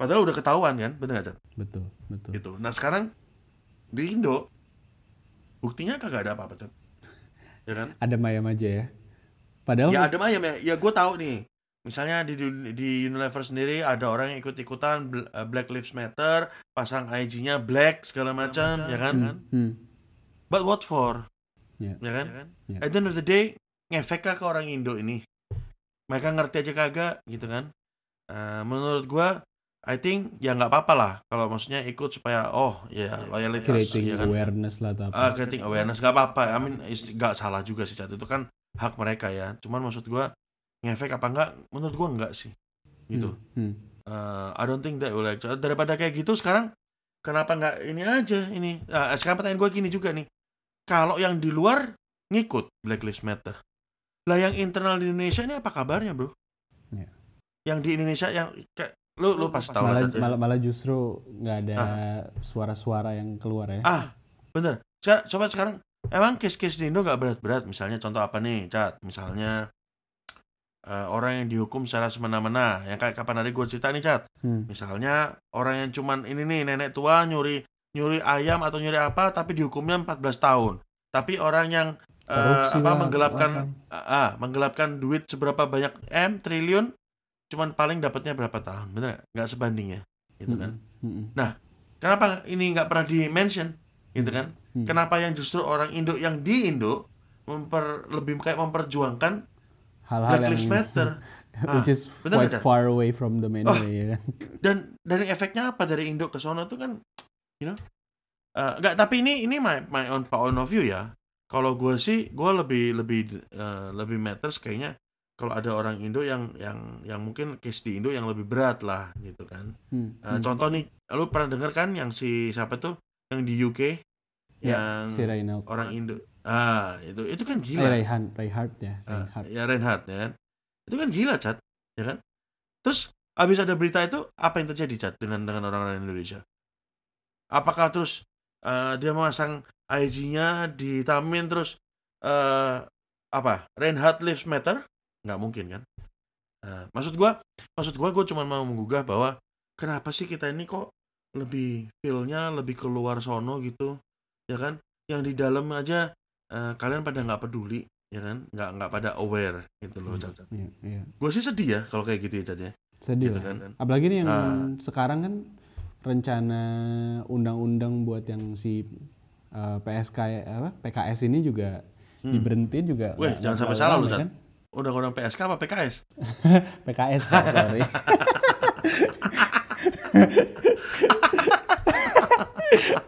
padahal udah ketahuan kan bener nggak cat Betul, betul. gitu. Nah sekarang di Indo buktinya kagak ada apa-apa, Cat. ya kan? Ada mayam aja ya. Padahal Ya ada ayam ya. Ya gue tahu nih. Misalnya di di Unilever sendiri ada orang yang ikut-ikutan uh, Black Lives Matter, pasang IG-nya black segala macam, ya kan? Hmm, hmm. But what for? Ya. Ya kan? Ya. At the end of the day, ngefek ke orang Indo ini? Mereka ngerti aja kagak, gitu kan? Eh, menurut gua, I think ya nggak apa-apa lah kalau maksudnya ikut supaya oh ya loyalitas, creating ya kan? awareness lah atau apa. Ah, creating awareness gak apa-apa. I mean, is- gak salah juga sih, Cat. Itu kan hak mereka ya. Cuman maksud gua ngefek apa enggak? Menurut gua enggak sih. Gitu. Hmm, hmm. Eh, I don't think that will actually. Daripada kayak gitu sekarang kenapa nggak ini aja ini? Ah, sekarang pertanyaan gua gini juga nih. Kalau yang di luar ngikut Black Lives Matter. Lah yang internal di Indonesia ini apa kabarnya, Bro? Ya. Yang di Indonesia yang kayak lu lu pasti tahu lah, malah, malah, malah justru nggak ada suara-suara yang keluar ya. Ah, bener. Sekarang, coba sekarang, emang case-case di Indo nggak berat-berat? Misalnya contoh apa nih, Cat? Misalnya eh, orang yang dihukum secara semena-mena, yang kayak kapan hari gue cerita nih, Cat. Hmm. Misalnya orang yang cuman ini nih nenek tua nyuri nyuri ayam atau nyuri apa, tapi dihukumnya 14 tahun. Tapi orang yang Korupsi apa lah, menggelapkan ah, ah, menggelapkan duit seberapa banyak m triliun, cuman paling dapatnya berapa tahun, bener nggak? Sebanding ya, gitu kan? Hmm, hmm. Kenapa ini nggak pernah di mention, gitu kan? Hmm. Kenapa yang justru orang Indo yang di Indo memper lebih kayak memperjuangkan Hal-hal Black yang Lives Matter which is bener quite Cat? far away from them Oh. anyway ya kan. dan dari efeknya apa dari Indo ke sono tuh kan, you know? Eh, nggak tapi ini ini my my own point of view ya. Kalau gue sih gue lebih lebih eh, lebih matters kayaknya kalau ada orang Indo yang yang yang mungkin case di Indo yang lebih berat lah gitu kan. Hmm, Eh, hmm. Contoh nih, lu pernah denger kan yang si siapa tuh yang di UK Ya, yang si orang Indo. Ah, itu itu kan Eh, gila. Reinhard, Reinhard ya, Ah, Reinhard. ya Reinhardt ya kan. Itu kan gila, Cat. Ya kan? Terus habis ada berita itu apa yang terjadi, Cat, dengan dengan orang-orang Indonesia? Apakah terus eh, dia memasang IG-nya di Tamin terus eh apa? Reinhardt lives matter? Nggak mungkin kan? Eh, maksud gua, maksud gua gua cuma mau menggugah bahwa kenapa sih kita ini kok lebih feel-nya lebih keluar sono gitu, ya kan? Yang di dalam aja eh, kalian pada nggak peduli, ya kan? Nggak nggak pada aware gitu loh, Hmm. Cat. Iya, iya. Gue sih sedih ya kalau kayak gitu ya, Cat ya. Sedih Gitu lah. kan. Apalagi nih yang Ah. sekarang kan rencana undang-undang buat yang si uh, PSK ya, apa PKS ini juga Hmm. diberhentiin juga. Weh, jangan sampai salah lu, rame Cat. kan? Undang-undang PSK apa PKS? PKS sorry.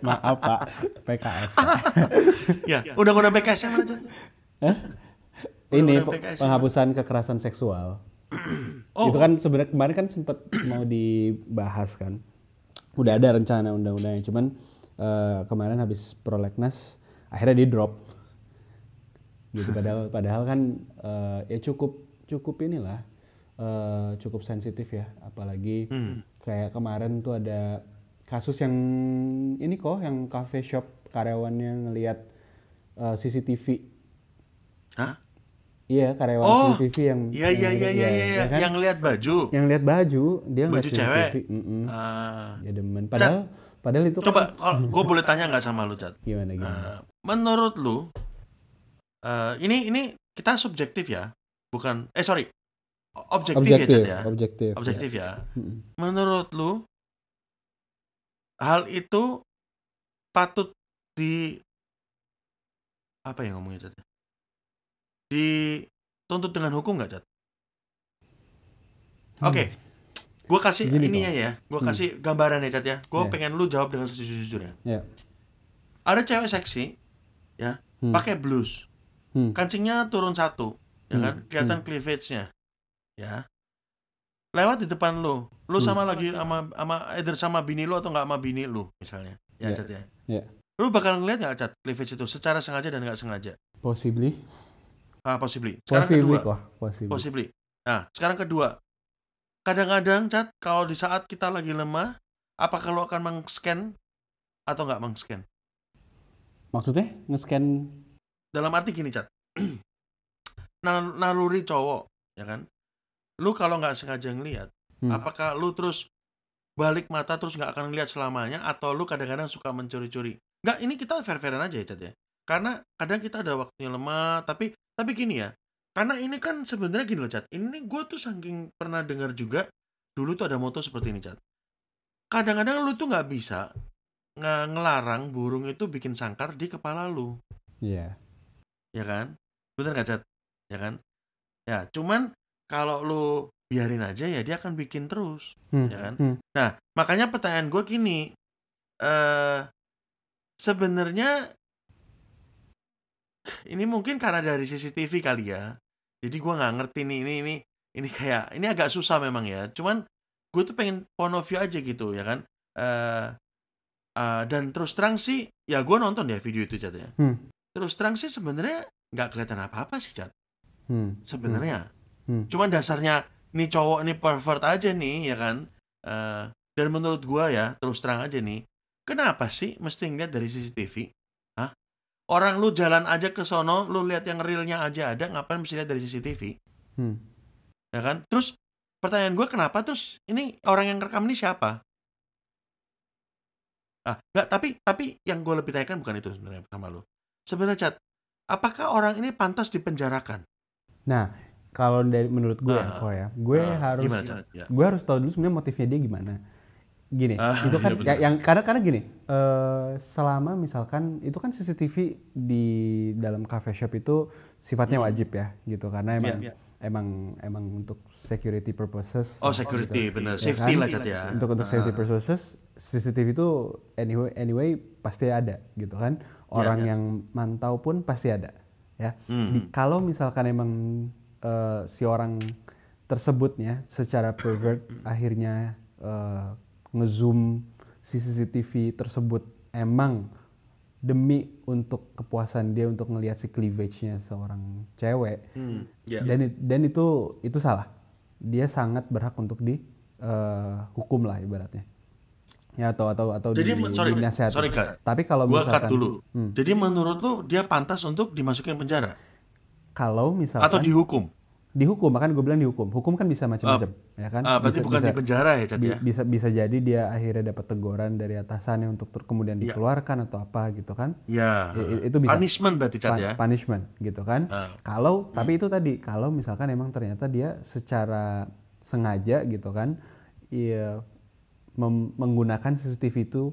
Maaf Pak, PKS. Pak. ya, undang-undang PKS yang mana, Cat? Ini PKS. penghapusan kekerasan seksual. Oh, Itu kan sebenarnya kemarin kan sempat mau dibahas kan. Udah ada rencana undang-undangnya, cuman eh, kemarin habis prolegnas akhirnya di drop. Gitu padahal padahal kan eh, ya cukup cukup inilah eh, cukup sensitif ya, apalagi Hmm. kayak kemarin tuh ada kasus yang ini kok yang cafe shop karyawannya ngelihat eh, CCTV Hah? Iya, karyawan Oh, CCTV yang Iya iya iya iya iya ya kan? yang lihat baju. yang lihat baju, dia Baju cewek. CCTV. Mm-mm. Ah. Dia demen. Padahal padahal itu coba kan gue boleh tanya nggak sama lu Cat? gimana gimana? Eh, menurut lu eh, ini ini kita subjektif ya, bukan eh sorry objektif, objektif, ya Cat ya, objektif. ya. objektif ya. Mm-mm. Menurut lu hal itu patut di apa ya ngomongnya Cat? Dituntut dengan hukum nggak Cat? Oke, gue kasih Gini ininya kok. ya, gue Hmm. kasih gambaran ya Cat ya. Gue Ya. pengen lu jawab dengan sejujur-jujurnya. Ya. Ada cewek seksi, ya, Hmm. pakai blus, Hmm. kancingnya turun satu, ya Hmm. kan, kelihatan cleavage-nya, ya. Lewat di depan lu, lu Hmm. sama lagi sama sama either sama bini lu atau nggak sama bini lu, misalnya, ya Ya. Cat ya. Ya. Lu bakal ngeliat nggak Cat cleavage itu secara sengaja dan nggak sengaja? Possibly. Ah, possibly. Sekarang Possibly kedua, kok, possibly. possibly. Nah, sekarang kedua, kadang-kadang Cat kalau di saat kita lagi lemah, apakah lu akan meng-scan atau nggak meng-scan? Maksudnya nge-scan dalam arti gini cat Nal- naluri cowok ya kan lu kalau nggak sengaja ngelihat Hmm. apakah lu terus balik mata terus nggak akan ngelihat selamanya atau lu kadang-kadang suka mencuri-curi nggak ini kita fair-fairan aja ya cat ya karena kadang kita ada waktunya lemah tapi tapi gini ya karena ini kan sebenarnya gini loh cat ini gue tuh saking pernah dengar juga dulu tuh ada moto seperti ini cat kadang-kadang lu tuh nggak bisa nge- ngelarang burung itu bikin sangkar di kepala lu Iya. ya kan? Bener nggak Cat? Ya kan? Ya, cuman kalau lu biarin aja ya dia akan bikin terus, Hmm. ya kan? Hmm. Nah, makanya pertanyaan gue gini, eh sebenarnya ini mungkin karena dari CCTV kali ya. Jadi gua nggak ngerti nih ini ini ini kayak ini agak susah memang ya. Cuman gue tuh pengen point of view aja gitu ya kan. Eh eh, dan terus terang sih ya gue nonton ya video itu Cat ya. Hmm. Terus terang sih sebenarnya nggak kelihatan apa-apa sih Cat Hmm. sebenarnya. Hmm. Cuman dasarnya nih cowok nih pervert aja nih ya kan. Eh, dan menurut gua ya terus terang aja nih, kenapa sih mesti ngeliat dari CCTV? Hah? Orang lu jalan aja ke sono, lu lihat yang realnya aja ada, ngapain mesti lihat dari CCTV? Hmm. Ya kan? Terus pertanyaan gua kenapa terus ini orang yang rekam ini siapa? Ah, nggak, tapi tapi yang gue lebih tanyakan bukan itu sebenarnya sama lu. Sebenarnya Chat, apakah orang ini pantas dipenjarakan? Nah, kalau dari menurut gue kok ya, gue Ah, harus gimana? Ya. gue harus tahu dulu sebenarnya motifnya dia gimana. Gini, Ah, itu kan iya ya- yang karena karena gini, eh, selama misalkan itu kan CCTV di dalam cafe shop itu sifatnya wajib ya, gitu karena emang Hmm. Iya, emang emang untuk security purposes. Oh gitu. security, bener. Ya Safety kan? lah Chat ya. Untuk untuk safety purposes, CCTV itu anyway anyway pasti ada gitu kan. Orang ya. yang mantau pun pasti ada ya. Hmm. Di- kalau misalkan emang eh, si orang tersebutnya secara pervert akhirnya eh, ngezoom si CCTV tersebut emang demi untuk kepuasan dia untuk ngelihat si cleavage-nya seorang cewek Hmm, ya. dan dan itu itu salah dia sangat berhak untuk di eh, hukum lah ibaratnya ya atau atau atau Jadi, di, sorry, sorry, Kak. tapi kalau Gua cut misalkan dulu. Hmm. Jadi menurut lu dia pantas untuk dimasukin penjara kalau misalkan atau dihukum? dihukum makanya gue bilang dihukum hukum kan bisa macam-macam ya kan Ah, berarti bisa, bukan bisa, di penjara ya, Cat bi- ya? bisa bisa jadi dia akhirnya dapat teguran dari atasannya untuk ter- kemudian Iya. dikeluarkan atau apa gitu kan Ya. I- i- itu bisa. Punishment berarti Cat ya? punishment gitu kan Ah. kalau tapi itu tadi kalau misalkan emang ternyata dia secara sengaja gitu kan mem- menggunakan CCTV itu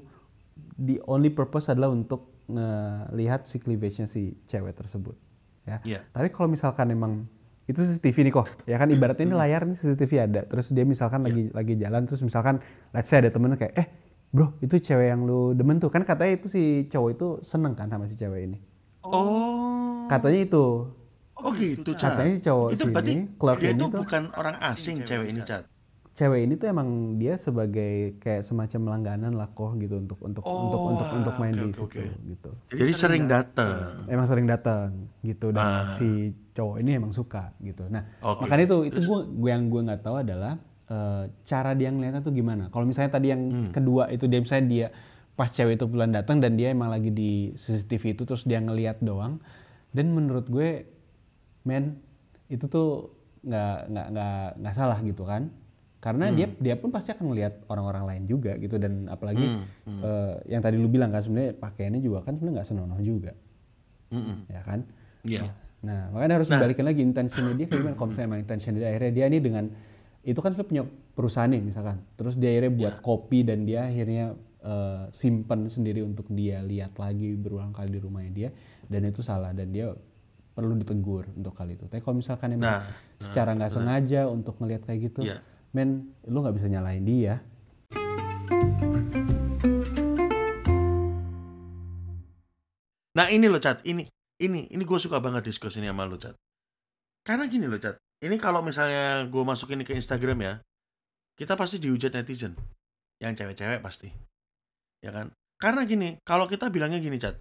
the only purpose adalah untuk ngelihat si cleavage-nya si cewek tersebut ya Iya. tapi kalau misalkan emang itu CCTV nih kok ya kan ibaratnya Hmm. ini layar nih CCTV ada terus dia misalkan Iya. lagi lagi jalan terus misalkan let's say ada temennya kayak eh bro itu cewek yang lu demen tuh kan katanya itu si cowok itu seneng kan sama si cewek ini Oh. katanya itu Oh gitu, Cat. katanya si cowok itu sini, berarti clerk dia ini itu tuh bukan orang asing cewek ini, Cat. Cewek ini tuh emang dia sebagai kayak semacam langganan lah kok gitu untuk untuk untuk untuk untuk main oke, di situ oke. gitu Jadi sering datang. emang sering datang gitu dan Ah. si cowok ini emang suka gitu nah Oke. makanya itu itu gua gua yang gue nggak tahu adalah eh, cara dia ngeliatnya tuh gimana kalau misalnya tadi yang Hmm. kedua itu dia misalnya dia pas cewek itu bulan datang dan dia emang lagi di CCTV itu terus dia ngeliat doang dan menurut gue men itu tuh nggak nggak nggak nggak salah gitu kan karena dia dia pun pasti akan melihat orang-orang lain juga gitu. Dan apalagi Hmm, hmm. eh, yang tadi lu bilang kan sebenarnya pakaiannya juga kan sebenarnya nggak senonoh juga. Mm-mm. ya kan? Iya. nah makanya harus dibalikin lagi intentionnya dia kayak gimana? Kalau misalnya emang intention dia akhirnya dia ini dengan itu kan punya perusahaan nih misalkan. Terus dia akhirnya buat kopi dan dia akhirnya eh, simpan sendiri untuk dia lihat lagi berulang kali di rumahnya dia. Dan itu salah dan dia perlu ditegur untuk kali itu. Tapi kalau misalkan emang Nah, secara nggak sengaja untuk ngelihat kayak gitu Iya. Men lu nggak bisa nyalain dia. Nah ini loh Cat, ini ini ini gue suka banget diskusi ini sama lo Cat. Karena gini loh Cat, ini kalau misalnya gue masukin ke Instagram ya, kita pasti dihujat netizen, yang cewek-cewek pasti, ya kan? Karena gini, kalau kita bilangnya gini Cat,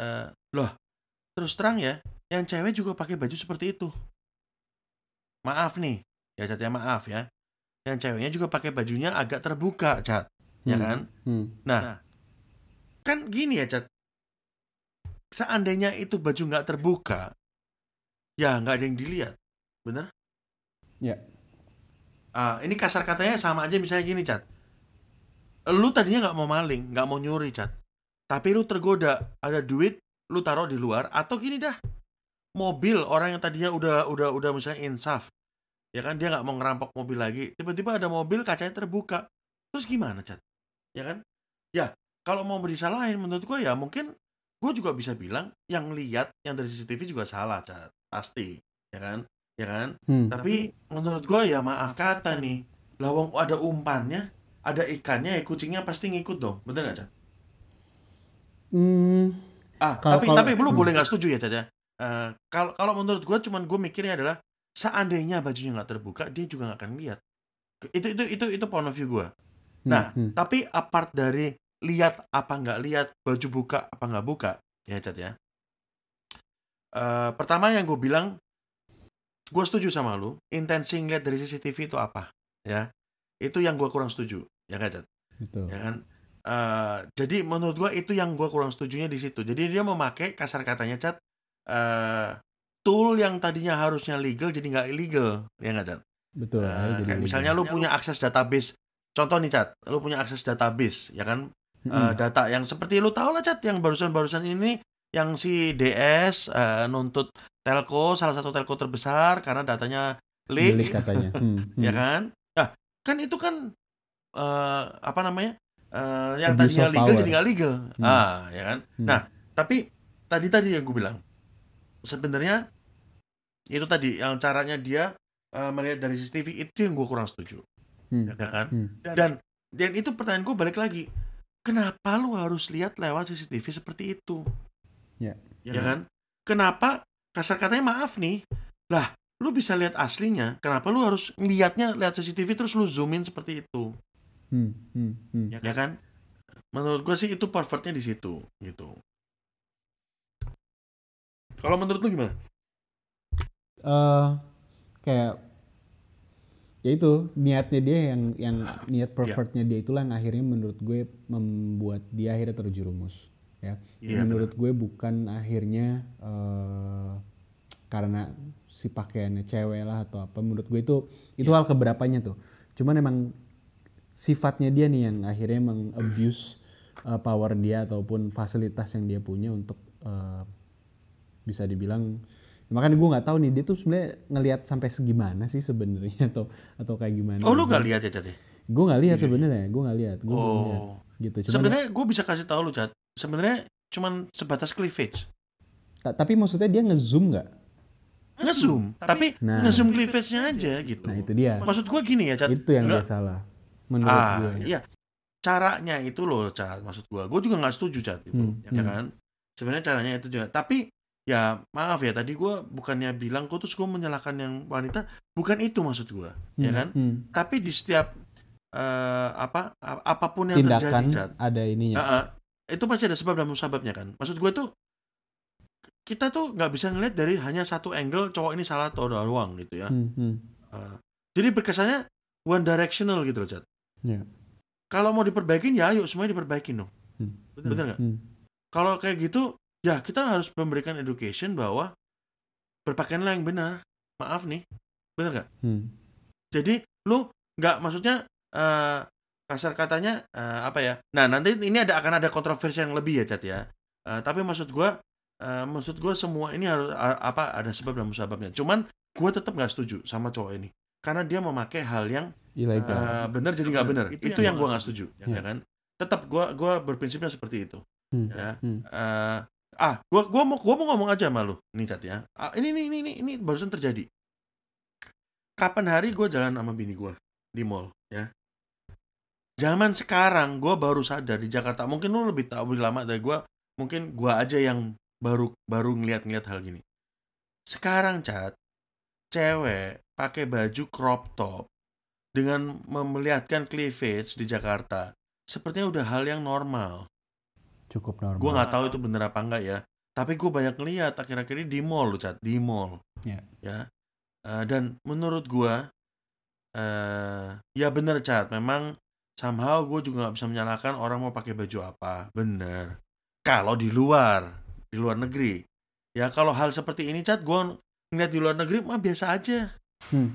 eh, loh terus terang ya, yang cewek juga pakai baju seperti itu. Maaf nih, ya Cat ya maaf ya, yang ceweknya juga pakai bajunya agak terbuka Cat, ya Hmm. kan? Hmm. Nah, kan gini ya, Cat. Seandainya itu baju nggak terbuka, ya nggak ada yang dilihat, bener? Ya. Ah, ini kasar katanya sama aja misalnya gini, Cat. Lu tadinya nggak mau maling, nggak mau nyuri, Cat. Tapi lu tergoda, ada duit, lu taruh di luar, atau gini dah, mobil orang yang tadinya udah udah udah misalnya insaf, ya kan dia nggak mau ngerampok mobil lagi, tiba-tiba ada mobil kacanya terbuka, terus gimana, Cat? Ya kan? Ya, kalau mau disalahin menurut gua ya mungkin gue juga bisa bilang yang lihat yang dari CCTV juga salah, Cat. Pasti, ya kan? Ya kan? Hmm. Tapi menurut gua ya maaf kata nih, lawang ada umpannya, ada ikannya, ya kucingnya pasti ngikut dong, bener nggak Cat? Hmm. Ah, Kalau- tapi kalau- tapi lu hmm. boleh nggak setuju ya Cat ya? Eh, kalau kalau menurut gua cuman gue mikirnya adalah seandainya bajunya nggak terbuka, dia juga nggak akan lihat. Itu itu itu itu point of view gua. Hmm. Nah, Hmm. Tapi apart dari lihat apa nggak lihat, baju buka apa nggak buka, ya Cat ya. Eh, pertama yang gue bilang, gue setuju sama lu. Intensi ngeliat dari CCTV itu apa, ya? Itu yang gue kurang setuju, ya nggak Cat? Betul. Ya kan? Eh, jadi menurut gue itu yang gue kurang setujunya di situ. Jadi dia memakai kasar katanya Cat, eh, tool yang tadinya harusnya legal jadi nggak illegal, ya nggak Cat? Betul. Jadi kayak legal. misalnya lu punya akses database. Contoh nih Cat, lu punya akses database, ya kan? Mm-mm. Eh, data yang seperti lu tahu lah Cat yang barusan-barusan ini yang si DS eh, nuntut telco salah satu telco terbesar karena datanya leak, Delik katanya. Hmm. ya hmm. kan? Nah, kan itu kan eh, apa namanya? Eh, yang Abuse tadinya legal power. jadi nggak legal. Hmm. Ah, ya kan? Hmm. Nah, tapi tadi tadi yang gue bilang sebenarnya itu tadi yang caranya dia eh, melihat dari CCTV itu yang gue kurang setuju, Hmm. ya kan? Hmm. Dan dan itu pertanyaan gue balik lagi. Kenapa lu harus lihat lewat CCTV seperti itu? Ya. Ya kan? Kenapa kasar katanya maaf nih. Lah, lu bisa lihat aslinya. Kenapa lu harus ngelihatnya lihat CCTV terus lu zoomin seperti itu? Hmm. Hmm. Hmm. Ya kan? Menurut gue sih itu pervertnya di situ gitu. Kalau menurut lu gimana? Eh kayak ya itu niatnya dia yang yang niat pervertnya dia itulah yang akhirnya menurut gue membuat dia akhirnya terjerumus ya. Iya, menurut gue bukan akhirnya eh karena si pakaiannya cewek lah atau apa menurut gue itu itu hal keberapanya tuh. Cuman emang sifatnya dia nih yang akhirnya mengabuse eh, power dia ataupun fasilitas yang dia punya untuk eh, bisa dibilang makanya gue nggak tahu nih dia tuh sebenarnya ngelihat sampai segimana sih sebenarnya atau atau kayak gimana Oh, lu gak lihat ya, Cat? ya? gue nggak lihat sebenarnya gue nggak lihat gue lihat Oh. gitu cuman Sebenarnya gue bisa kasih tahu lu, Cat. Sebenarnya cuman sebatas cleavage. ta- tapi maksudnya dia ngezoom nggak ngezoom tapi Nah. ngezoom cleavage-nya aja gitu nah itu dia maksud gua gini ya Cat itu yang dia Nggak- salah menurut ah gue iya caranya itu loh Cat maksud gua gua juga nggak setuju Cat itu Hmm, ya hmm. kan sebenarnya caranya itu juga tapi ya maaf ya tadi gua bukannya bilang kok terus gua menyalahkan yang wanita bukan itu maksud gua ya Hmm, kan hmm. tapi di setiap eh, apa a- apa pun yang terjadi tindakan Cat ada ininya Ah, ah. itu pasti ada sebab dan musababnya kan maksud gue tuh kita tuh nggak bisa ngeliat dari hanya satu angle cowok ini salah atau doang gitu ya Hmm, hmm. Ah. jadi berkesannya one directional gitu loh Cat Iya. kalau mau diperbaikin ya ayo semuanya diperbaikin dong Hmm. bener nggak Hmm. kalau kayak gitu ya kita harus memberikan education bahwa berpakaianlah yang benar maaf nih bener nggak Hmm. jadi lu nggak maksudnya eh, kasar katanya eh, apa ya nah nanti ini ada akan ada kontroversi yang lebih ya Cat ya Eh, tapi maksud gua eh, maksud gua semua ini harus a- apa ada sebab dan musababnya cuman gua tetap nggak setuju sama cowok ini karena dia memakai hal yang Ilegal. eh, benar jadi nggak benar itu, yang gua nggak setuju Ya. ya kan tetap gua gua berprinsipnya seperti itu Hmm. ya Hmm. Eh, ah gua gua mau gua mau ngomong aja sama lu nih Cat ya. Ah, ini ini ini ini, barusan terjadi. Kapan hari gue jalan sama bini gue di mall ya? Zaman sekarang gue baru sadar di Jakarta. Mungkin lu lebih tahu lebih lama dari gue mungkin gue aja yang baru baru ngeliat-ngeliat hal gini. Sekarang cat cewek pakai baju crop top dengan memelihatkan cleavage di Jakarta sepertinya udah hal yang normal Cukup normal. gue nggak tahu itu bener apa enggak ya. Tapi gue banyak ngeliat akhir-akhir ini di mall loh cat di mall. Ya. ya. Eh, dan menurut gue eh ya bener cat memang somehow gue juga nggak bisa menyalahkan orang mau pakai baju apa. Bener. Kalau di luar di luar negeri. Ya kalau hal seperti ini cat gue ngeliat di luar negeri mah biasa aja. Hmm.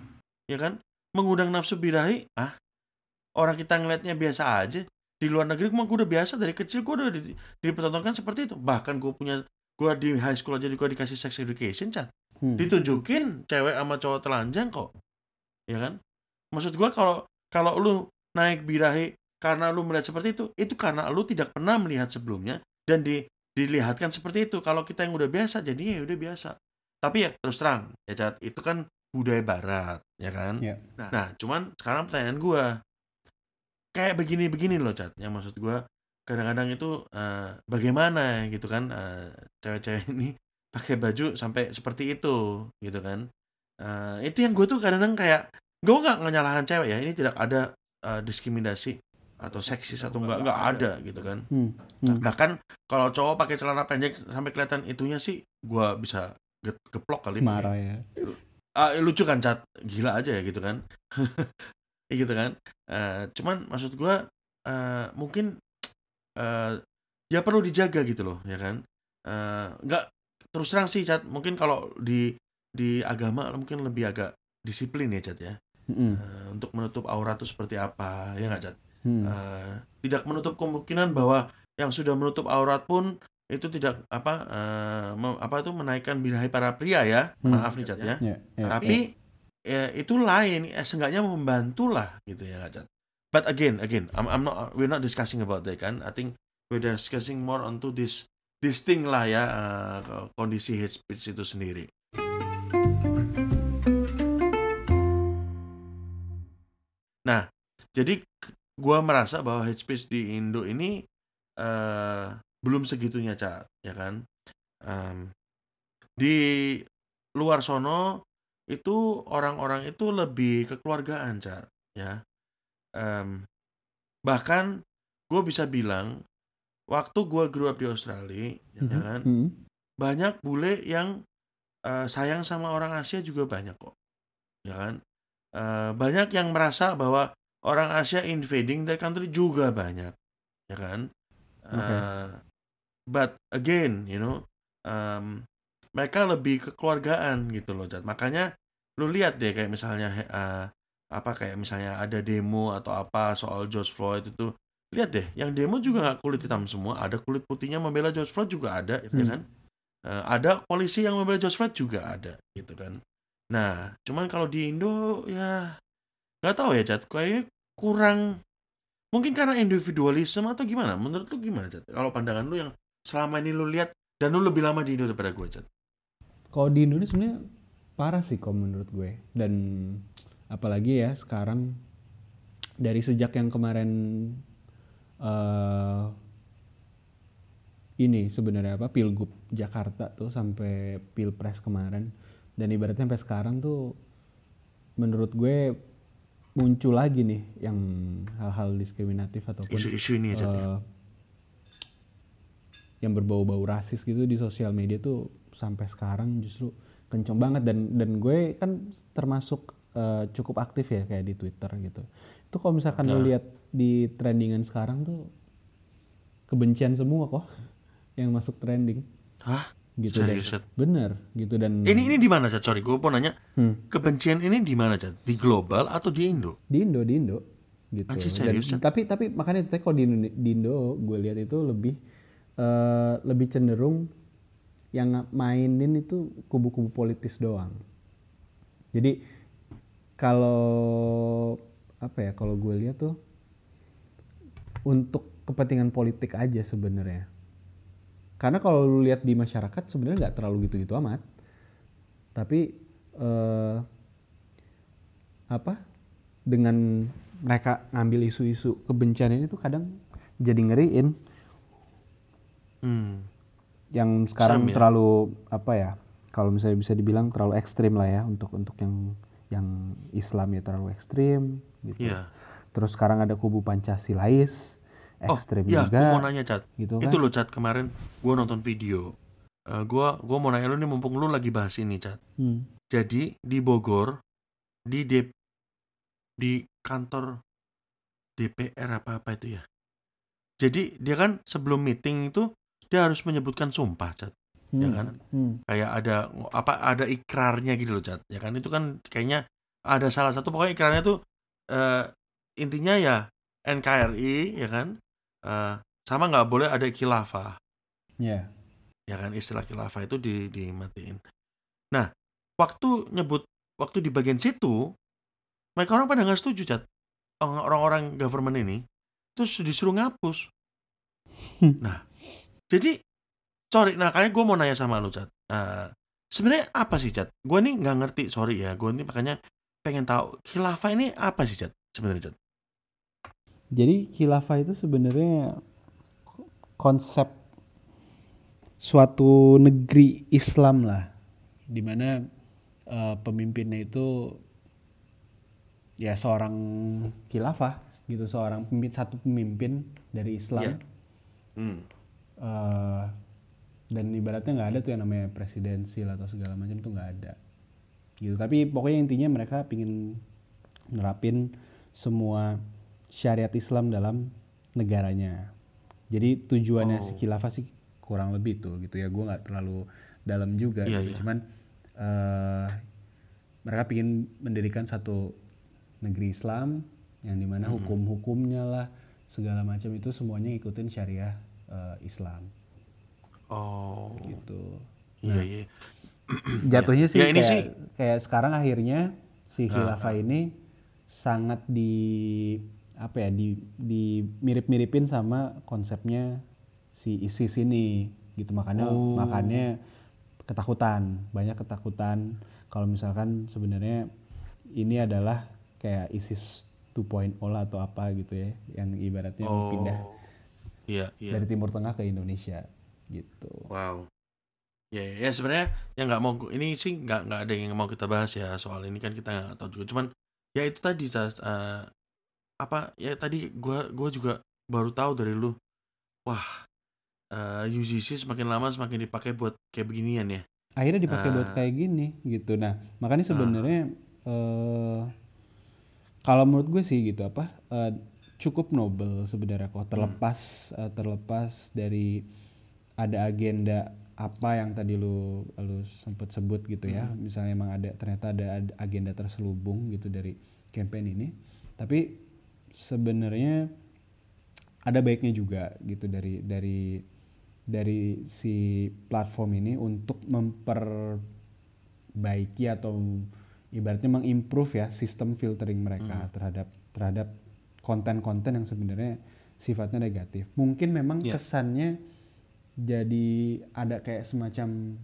ya kan? Mengundang nafsu birahi ah orang kita ngeliatnya biasa aja di luar negeri mah gue udah biasa dari kecil gue udah di- dipertontonkan seperti itu. Bahkan gue punya gue di high school aja gue dikasih sex education cat Hmm. ditunjukin cewek sama cowok telanjang kok. Ya kan? Maksud gue kalau kalau lu naik birahi karena lu melihat seperti itu itu karena lu tidak pernah melihat sebelumnya dan di dilihatkan seperti itu. Kalau kita yang udah biasa jadi ya udah biasa. Tapi ya terus terang ya cat itu kan budaya barat ya kan? Ya. nah cuman sekarang pertanyaan gue kayak begini-begini loh cat yang maksud gue kadang-kadang itu eh, bagaimana gitu kan eh, cewek-cewek ini pakai baju sampai seperti itu gitu kan Eh, itu yang gue tuh kadang-kadang kayak gue nggak nyalahan cewek ya ini tidak ada eh, diskriminasi atau seksis atau enggak nggak ada gitu kan Hmm. Hmm. bahkan kalau cowok pakai celana pendek sampai kelihatan itunya sih gue bisa get- geplok kali pakai. Marah ya. Ah, lucu kan cat gila aja ya gitu kan Ya gitu kan. Eh, cuman maksud gua eh, mungkin eh, ya perlu dijaga gitu loh ya kan. Eh, nggak terus terang sih cat mungkin kalau di di agama mungkin lebih agak disiplin ya cat ya. Hmm. Eh, untuk menutup aurat itu seperti apa ya nggak cat Hmm. Eh, tidak menutup kemungkinan bahwa yang sudah menutup aurat pun itu tidak apa mem- apa itu menaikkan birahi para pria ya. Hmm. maaf nih cat ya. Ya, ya, tapi ya, itu lain ya, seenggaknya membantu lah gitu ya Cat. But again, again, I'm, I'm not, we're not discussing about that kan. I think we're discussing more onto this this thing lah ya uh, kondisi hate speech itu sendiri. Nah, jadi gua merasa bahwa hate speech di Indo ini eh belum segitunya, Cak, ya kan? Em, di luar sono itu orang-orang itu lebih kekeluargaan, Cak, ya. Em, bahkan gue bisa bilang waktu gue grew up di Australia, ya Mhm. kan, Hmm. banyak bule yang eh, sayang sama orang Asia juga banyak kok, ya kan. Eh, banyak yang merasa bahwa orang Asia invading their country juga banyak, ya kan. Oke. Eh, but again, you know, em, mereka lebih kekeluargaan gitu loh, Cat. Makanya lu lihat deh kayak misalnya eh, apa kayak misalnya ada demo atau apa soal George Floyd itu. Lihat deh yang demo juga nggak kulit hitam semua ada kulit putihnya membela George Floyd juga ada ya Hmm. kan? Eh, ada polisi yang membela George Floyd juga ada gitu kan? Nah cuman kalau di Indo ya nggak tahu ya Cat kayaknya kurang mungkin karena individualisme atau gimana? Menurut lu gimana Cat kalau pandangan lu yang selama ini lu lihat dan lu lebih lama di Indo daripada gue Cat Kalau di Indonesia sebenarnya parah sih kalau menurut gue. Dan apalagi ya sekarang dari sejak yang kemarin eh ini sebenarnya apa Pilgub Jakarta tuh sampai Pilpres kemarin dan ibaratnya sampai sekarang tuh menurut gue muncul lagi nih yang hal-hal diskriminatif ataupun isu-isu ini ya eh, yang berbau-bau rasis gitu di sosial media tuh sampai sekarang justru kenceng banget dan dan gue kan termasuk eh, cukup aktif ya kayak di Twitter gitu. Itu kalau misalkan lo lihat di trendingan sekarang tuh kebencian semua kok yang masuk trending. Hah? gitu dan Serius, bener gitu dan Ini ini di mana, Chat? Sorry, gue mau nanya. Hmm. Kebencian ini di mana, Chat? Di global atau di Indo? di Indo di Indo gitu Anjir, Dan- serius, Chat? tapi tapi makanya kalau di Indo, di Indo gue lihat itu lebih eh, lebih cenderung yang mainin itu kubu-kubu politis doang. Jadi kalau apa ya kalau gue lihat tuh untuk kepentingan politik aja sebenarnya. Karena kalau lu lihat di masyarakat sebenarnya nggak terlalu gitu-gitu amat. Tapi eh, apa dengan mereka ngambil isu-isu kebencian ini tuh kadang jadi ngeriin. Hmm. Yang sekarang Serem ya? terlalu apa ya kalau misalnya bisa dibilang terlalu ekstrim lah ya untuk untuk yang yang Islam ya terlalu ekstrim gitu Iya. terus sekarang ada kubu Pancasilais Oh, ekstrim iya, juga gue mau nanya, Chat. gitu Itu kan lo, Chat, kemarin gue nonton video. Eh, gua gua mau nanya lu nih mumpung lu lagi bahas ini, Chat. Hmm. Jadi di Bogor di D- di kantor DPR apa apa itu ya. Jadi dia kan sebelum meeting itu dia harus menyebutkan sumpah, Chat. Ya Hmm. kan? Hmm. Kayak ada apa ada ikrarnya gitu loh, Chat. Ya kan itu kan kayaknya ada salah satu pokoknya ikrarnya tuh eh, intinya ya NKRI ya kan. Eh, sama nggak boleh ada khilafah ya ya kan istilah khilafah itu di dimatiin. Nah, waktu nyebut waktu di bagian situ mereka orang pada nggak setuju cat orang-orang government ini terus disuruh ngapus. Hmm. Nah, jadi sorry, nah kayak gue mau nanya sama lu cat. Eh, sebenarnya apa sih cat? Gue nih nggak ngerti, sorry ya. Gue nih makanya pengen tahu khilafah ini apa sih cat sebenarnya cat? Jadi khilafah itu sebenarnya konsep suatu negeri Islam lah, di mana eh, pemimpinnya itu ya seorang khilafah gitu, seorang pemimpin satu pemimpin dari Islam. Iya. Hmm. Eh, dan ibaratnya nggak ada tuh yang namanya presidensil atau segala macam tuh nggak ada gitu tapi pokoknya intinya mereka pingin nerapin semua syariat Islam dalam negaranya jadi tujuannya si Oh. khilafah sih kurang lebih tuh gitu ya gue nggak terlalu dalam juga Iya, gitu. iya. cuman eh, mereka pingin mendirikan satu negeri Islam yang di mana Mm-hmm. hukum-hukumnya lah segala macam itu semuanya ikutin syariah eh, Islam. Oh, gitu. Iya iya. jatuhnya sih Ya, ini kayak, sih- kayak sekarang akhirnya si khilafah ini sangat di apa ya di di mirip-miripin sama konsepnya si ISIS ini gitu. Makanya Oh. makanya ketakutan banyak ketakutan. Kalau misalkan sebenarnya ini adalah kayak ISIS 2.0 lah atau apa gitu ya yang ibaratnya Oh, pindah iya iya. dari Timur Tengah ke Indonesia gitu. Wow. Ya, ya sebenarnya yang nggak mau ini sih nggak nggak ada yang mau kita bahas ya soal ini kan kita nggak tahu juga. Cuman ya itu tadi eh, apa ya tadi gua gua juga baru tahu dari lu. Wah, eh, UGC semakin lama semakin dipakai buat kayak beginian ya. akhirnya dipakai buat Ah. kayak gini gitu nah makanya sebenarnya eh kalau menurut gue sih gitu apa eh, cukup nobel sebenarnya kok. Terlepas eh, terlepas dari ada agenda apa yang tadi lu lu sempat sebut gitu ya. Misalnya emang ada ternyata ada ad- agenda terselubung gitu dari campaign ini. Tapi sebenarnya ada baiknya juga gitu dari dari dari si platform ini untuk memperbaiki atau ibaratnya mengimprove ya sistem filtering mereka terhadap terhadap konten-konten yang sebenarnya sifatnya negatif. Mungkin memang Iya. kesannya jadi ada kayak semacam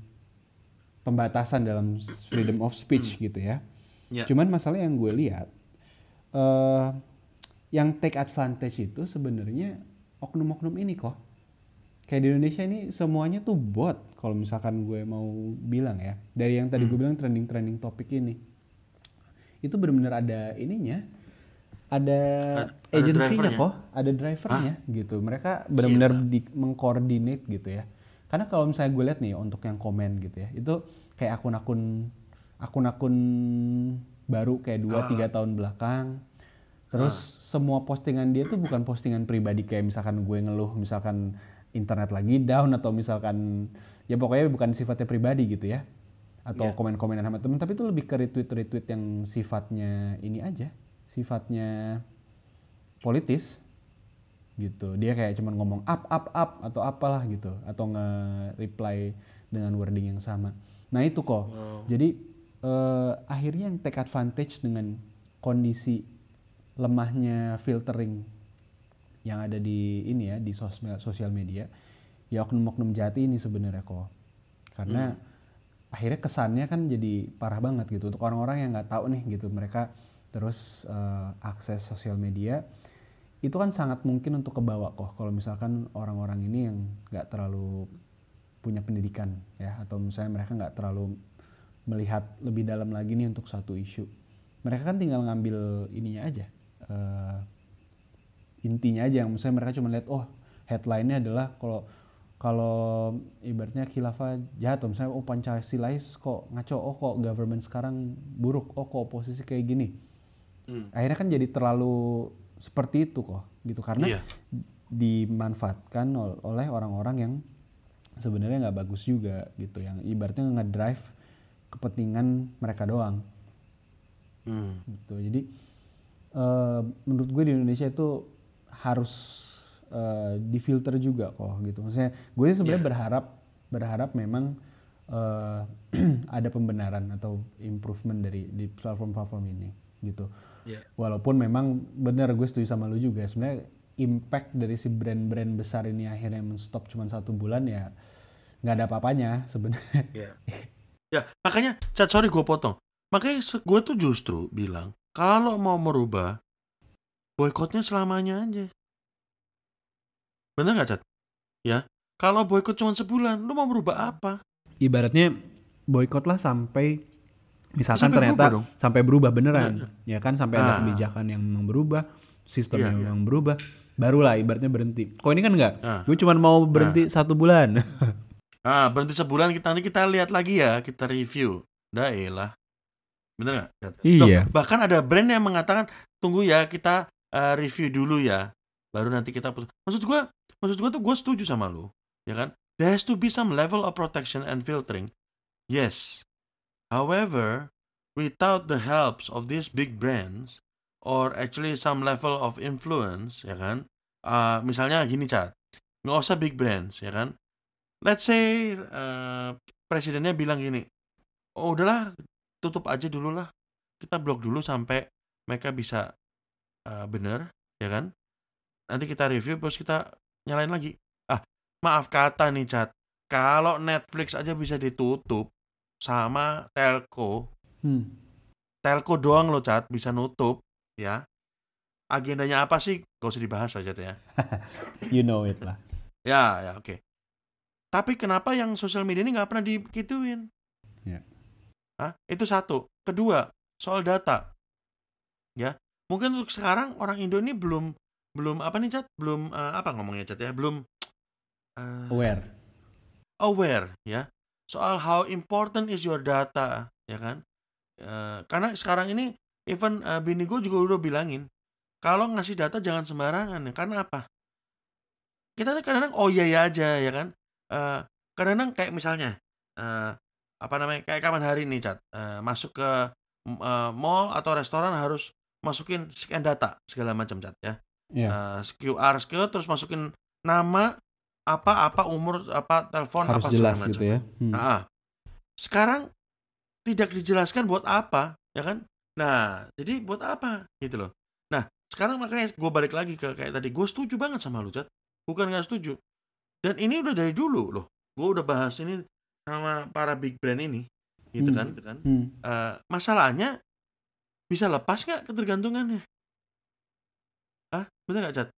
pembatasan dalam freedom of speech gitu ya. Ya. Cuman masalah yang gue lihat eh yang take advantage itu sebenarnya oknum-oknum ini kok. Kayak di Indonesia ini semuanya tuh bot kalau misalkan gue mau bilang ya. Dari yang tadi gue bilang trending-trending topik ini. Itu benar-benar ada ininya. Ada Ad- ada agensinya kok, ada drivernya gitu. Mereka benar-benar di, mengkoordinate gitu ya. Karena kalau misalnya gue lihat nih untuk yang komen gitu ya, itu kayak akun-akun akun-akun baru kayak 2 3 tahun belakang. Terus semua postingan dia tuh bukan postingan pribadi kayak misalkan gue ngeluh misalkan internet lagi down atau misalkan ya pokoknya bukan sifatnya pribadi gitu ya atau Iya. komen-komenan sama temen tapi itu lebih ke retweet-retweet yang sifatnya ini aja sifatnya politis gitu. Dia kayak cuman ngomong up up up atau apalah gitu. Atau nge-reply dengan wording yang sama. Nah itu kok. Jadi eh, akhirnya yang take advantage dengan kondisi lemahnya filtering yang ada di ini ya di sosmed sosial media ya oknum-oknum jati ini sebenarnya kok. Karena akhirnya kesannya kan jadi parah banget gitu. Untuk orang-orang yang nggak tahu nih gitu mereka terus eh, akses sosial media itu kan sangat mungkin untuk kebawa kok. Kalau misalkan orang-orang ini yang nggak terlalu punya pendidikan ya atau misalnya mereka nggak terlalu melihat lebih dalam lagi nih untuk satu isu mereka kan tinggal ngambil ininya aja eh, intinya aja. Yang misalnya mereka cuma lihat oh headline-nya adalah kalau kalau ibaratnya khilafah jahat. Misalnya oh pancasilais kok ngaco oh kok government sekarang buruk oh kok oposisi kayak gini Hmm. akhirnya kan jadi terlalu seperti itu kok gitu. Karena Iya. dimanfaatkan ol- oleh orang-orang yang sebenarnya nggak bagus juga gitu. Yang ibaratnya ngedrive kepentingan mereka doang. Hmm. gitu. Jadi eh, menurut gue di Indonesia itu harus eh, difilter juga kok gitu. Maksudnya gue sebenarnya berharap berharap memang eh, ada pembenaran atau improvement dari di platform-platform ini gitu Iya. walaupun memang benar gue setuju sama lu juga sebenarnya impact dari si brand-brand besar ini akhirnya menstop cuma satu bulan ya nggak ada apa-apanya sebenarnya Ya. ya, makanya, Chat, sorry gue potong. Makanya gue tuh justru bilang, kalau mau merubah, boykotnya selamanya aja. Bener nggak, Chat? Ya, kalau boykot cuma sebulan, lu mau merubah apa? ibaratnya boykot lah sampai misalkan Sampai ternyata berubah dong. sampai berubah beneran ya kan sampai ada Ah. kebijakan yang memang berubah sistem Iya, yang iya. memang berubah barulah ibaratnya berhenti kok ini kan enggak Ah. gue cuma mau berhenti satu bulan Ah, berhenti sebulan, kita nanti kita lihat lagi ya, kita review. Dah elah. Bener nggak? Iya. Loh, bahkan ada brand yang mengatakan, tunggu ya, kita eh, review dulu ya. Baru nanti kita putus. Maksud gua, maksud gua tuh gue setuju sama lu. Ya kan? There has to be some level of protection and filtering. Yes. However, without the helps of these big brands, or actually some level of influence, ya kan? Ah, misalnya gini, Chat. Nggak usah big brands, ya kan? Let's say eh, presidennya bilang gini, oh udahlah tutup aja dulu lah kita blok dulu sampai mereka bisa eh, bener ya kan nanti kita review terus kita nyalain lagi ah maaf kata nih chat kalau Netflix aja bisa ditutup sama telco Hmm. telco doang loh chat bisa nutup ya agendanya apa sih gak usah dibahas aja ya you know it lah ya ya oke tapi kenapa yang sosial media ini nggak pernah dikituin Ya. Hah? Itu satu. Kedua, soal data. Ya, mungkin untuk sekarang orang Indo ini belum belum apa nih Cat? Belum eh, apa ngomongnya Cat ya? Belum eh, aware aware ya soal how important is your data ya kan? Eh, karena sekarang ini even eh, bini gue juga udah bilangin kalau ngasih data jangan sembarangan ya. Karena apa? Kita kadang-kadang oh iya ya aja ya kan? Eh, kadang-kadang kayak misalnya eh, apa namanya kayak kapan hari ini cat Eh, masuk ke eh, mall atau restoran harus masukin scan data segala macam cat ya ya Eh, QR skill terus masukin nama apa apa umur apa telepon harus apa segala jelas macam. gitu ya Hmm. Nah, sekarang tidak dijelaskan buat apa, ya kan? Nah, jadi buat apa gitu loh. Nah, sekarang makanya gue balik lagi ke kayak tadi, gue setuju banget sama lu, Cat. Bukan nggak setuju. Dan ini udah dari dulu loh. Gue udah bahas ini sama para big brand ini, gitu Hmm. kan? Gitu kan? Hmm. Eh, masalahnya bisa lepas nggak ketergantungannya? Hah? Bener nggak, Cat?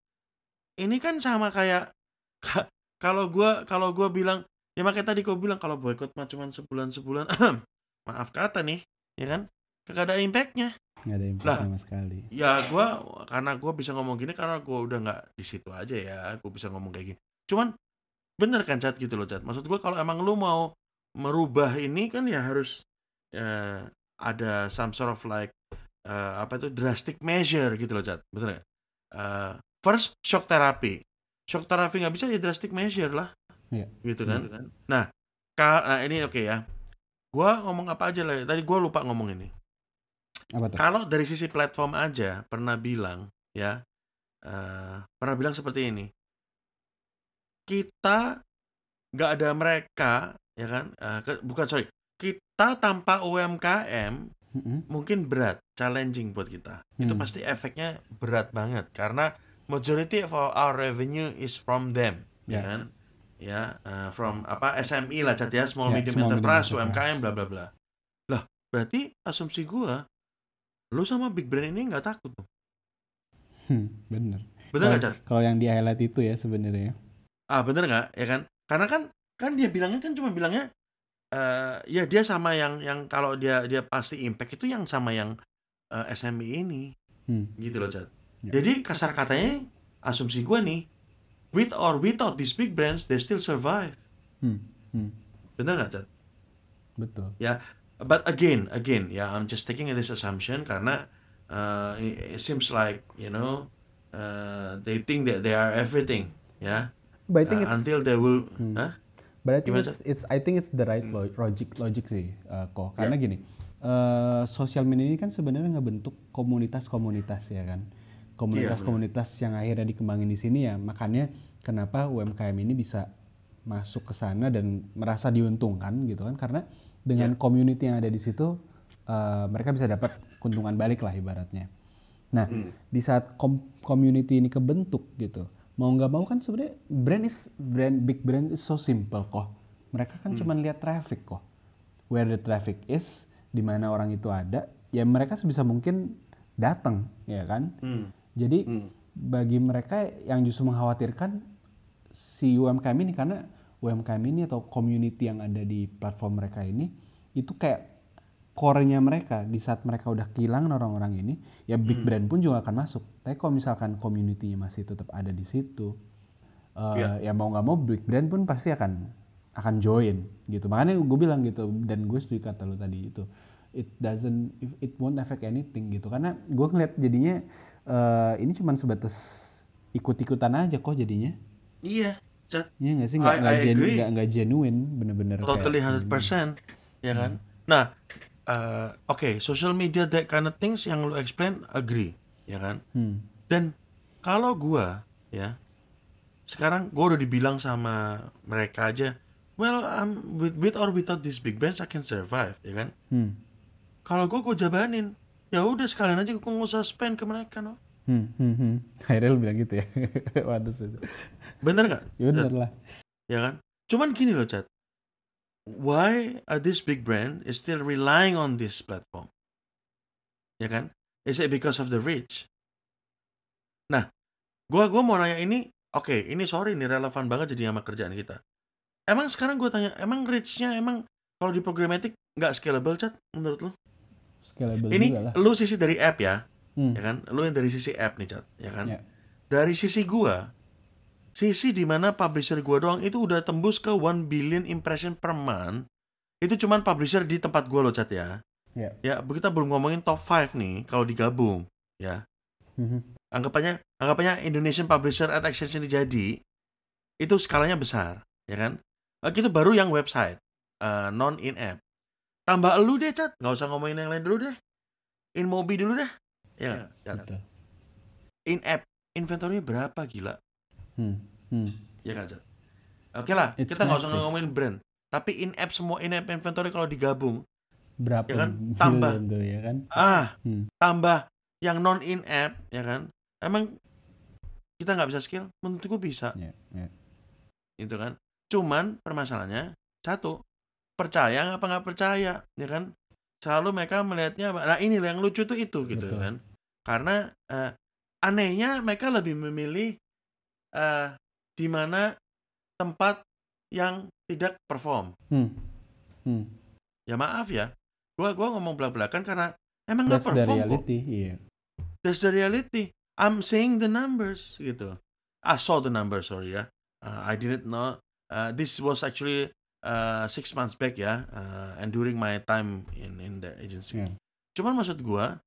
Ini kan sama kayak ka- kalau gua kalau gua bilang ya makanya tadi gua bilang kalau boykot mah cuma sebulan sebulan maaf kata nih ya kan? Kagak ada impactnya. Nggak ada impact Lah. sama sekali. ya gua karena gua bisa ngomong gini karena gua udah nggak di situ aja ya gua bisa ngomong kayak gini. Cuman bener kan cat gitu loh cat maksud gua kalau emang lu mau merubah ini kan ya harus eh, ada some sort of like eh, apa itu drastic measure gitu loh cat bener nggak? Eh, first shock therapy shock therapy nggak bisa ya drastic measure lah Iya. gitu kan nah Ka- nah, ini oke ya. Gua ngomong apa aja lah. Tadi gua lupa ngomong ini. Kalau dari sisi platform aja pernah bilang ya, eh, pernah bilang seperti ini. Kita nggak ada mereka, ya kan? Eh, ke- bukan sorry, kita tanpa UMKM mungkin berat, challenging buat kita. Itu Hmm. pasti efeknya berat banget karena majority of our, revenue is from them, ya Ya. kan? Ya, eh, from apa SME lah, cat ya, small Ya, medium small medium enterprise, enterprise. UMKM, bla bla bla. Lah, berarti asumsi gua, lu sama big brand ini nggak takut dong? Hmm, bener. Bener nggak, Cat? Kalau yang di highlight itu ya sebenarnya. Ah, bener nggak? Ya kan? Karena kan kan dia bilangnya kan cuma bilangnya eh ya dia sama yang yang kalau dia dia pasti impact itu yang sama yang eh, SME ini Hmm. gitu loh, Cat. Ya. Jadi kasar katanya asumsi gua nih with or without these big brands they still survive. Hmm. Hmm. Bener nggak, Cat? Betul. But again, again, ya I'm just taking this assumption karena uh, it, it seems like you know uh, they think that they are everything, ya. But I think Uh, it's until they will, Hmm. Hah? But I think Gimana, it's, it's I think it's the right lo- logic logic sih uh, kok karena gini eh sosial media ini kan sebenarnya ngebentuk komunitas-komunitas ya kan komunitas-komunitas yang akhirnya dikembangin di sini ya makanya kenapa UMKM ini bisa masuk ke sana dan merasa diuntungkan gitu kan? Karena dengan community yang ada di situ eh, mereka bisa dapat keuntungan balik lah ibaratnya. Nah di saat kom- community ini kebentuk gitu mau nggak mau kan sebenarnya brand is brand big brand is so simple kok. Mereka kan cuma lihat traffic kok. Where the traffic is di mana orang itu ada ya mereka sebisa mungkin datang ya kan? Hmm. Jadi Hmm. bagi mereka yang justru mengkhawatirkan si UMKM ini karena UMKM ini atau community yang ada di platform mereka ini itu kayak core-nya mereka. Di saat mereka udah kehilangan orang-orang ini ya big brand pun juga akan masuk. Tapi kalau misalkan community-nya masih tetap ada di situ eh, Iya. ya mau nggak mau big brand pun pasti akan akan join gitu. Makanya gue bilang gitu dan gue setuju kata lu tadi itu it doesn't it won't affect anything gitu. Karena gue ngeliat jadinya eh, ini cuman sebatas ikut-ikutan aja kok jadinya Iya. Iya nggak sih nggak I- nggak I genu- nggak nggak genuine bener-bener totally gini. 100%, ya kan? Nah, uh, oke, social media that kind of things yang lu explain agree, ya kan? Hmm. Dan kalau gua ya sekarang gua udah dibilang sama mereka aja, well, I'm with, with or without these big brands I can survive, ya kan? Hmm. Kalau gua gua jabanin, ya udah sekalian aja gua nggak usah spend ke mereka, no. Hmm, hmm, hmm. Akhirnya lu bilang gitu ya. Waduh itu. Bener nggak? Ya bener lah. ya kan? Cuman gini loh, Chat. Why are this big brand is still relying on this platform? Ya kan? Is it because of the reach? Nah, gua gua mau nanya ini, oke, ini sorry nih relevan banget jadi sama kerjaan kita. Emang sekarang gua tanya, emang reach-nya emang kalau di programmatic nggak scalable, Chat, menurut lu? Scalable Ini juga lah. lu sisi dari app ya, Hmm. ya kan? Lu yang dari sisi app nih, Chat, ya kan? Ya. Dari sisi gua, sisi di mana publisher gua doang itu udah tembus ke 1 billion impression per month. Itu cuman publisher di tempat gua loh, Chat ya. Ya. Ya, kita belum ngomongin top 5 nih kalau digabung, ya. Mhm. Anggapannya anggapannya Indonesian Publisher at Exchange ini jadi itu skalanya besar, ya kan? Eh, Itu baru yang website, eh, non in app. Tambah elu deh, Chat. Nggak usah ngomongin yang lain dulu deh. In Mobi dulu deh. Ya, Chat? Betul. in app inventory berapa gila? Hmm. Hmm. Ya kan, Zat? Oke lah, It's kita nggak usah ngomongin brand. Tapi in-app semua in-app inventory kalau digabung, Berapa Ya kan? Tambah. tuh ya kan? ah, Hmm. tambah yang non in-app, ya kan? Emang kita nggak bisa skill? Menurut gue bisa, Ya, ya. gitu kan? Cuman permasalahannya satu, percaya apa nggak percaya, ya kan? Selalu mereka melihatnya, nah ini yang lucu tuh itu, gitu Betul. kan? Karena eh, anehnya mereka lebih memilih eh, di mana tempat yang tidak perform. Hmm. Hmm. ya maaf ya gua gua ngomong belak belakan karena emang nggak the perform kok. reality. Iya. that's the reality I'm seeing the numbers gitu I saw the numbers sorry ya Uh, I didn't know uh, this was actually uh, six months back ya uh, and during my time in in the agency. Yeah. cuman maksud gua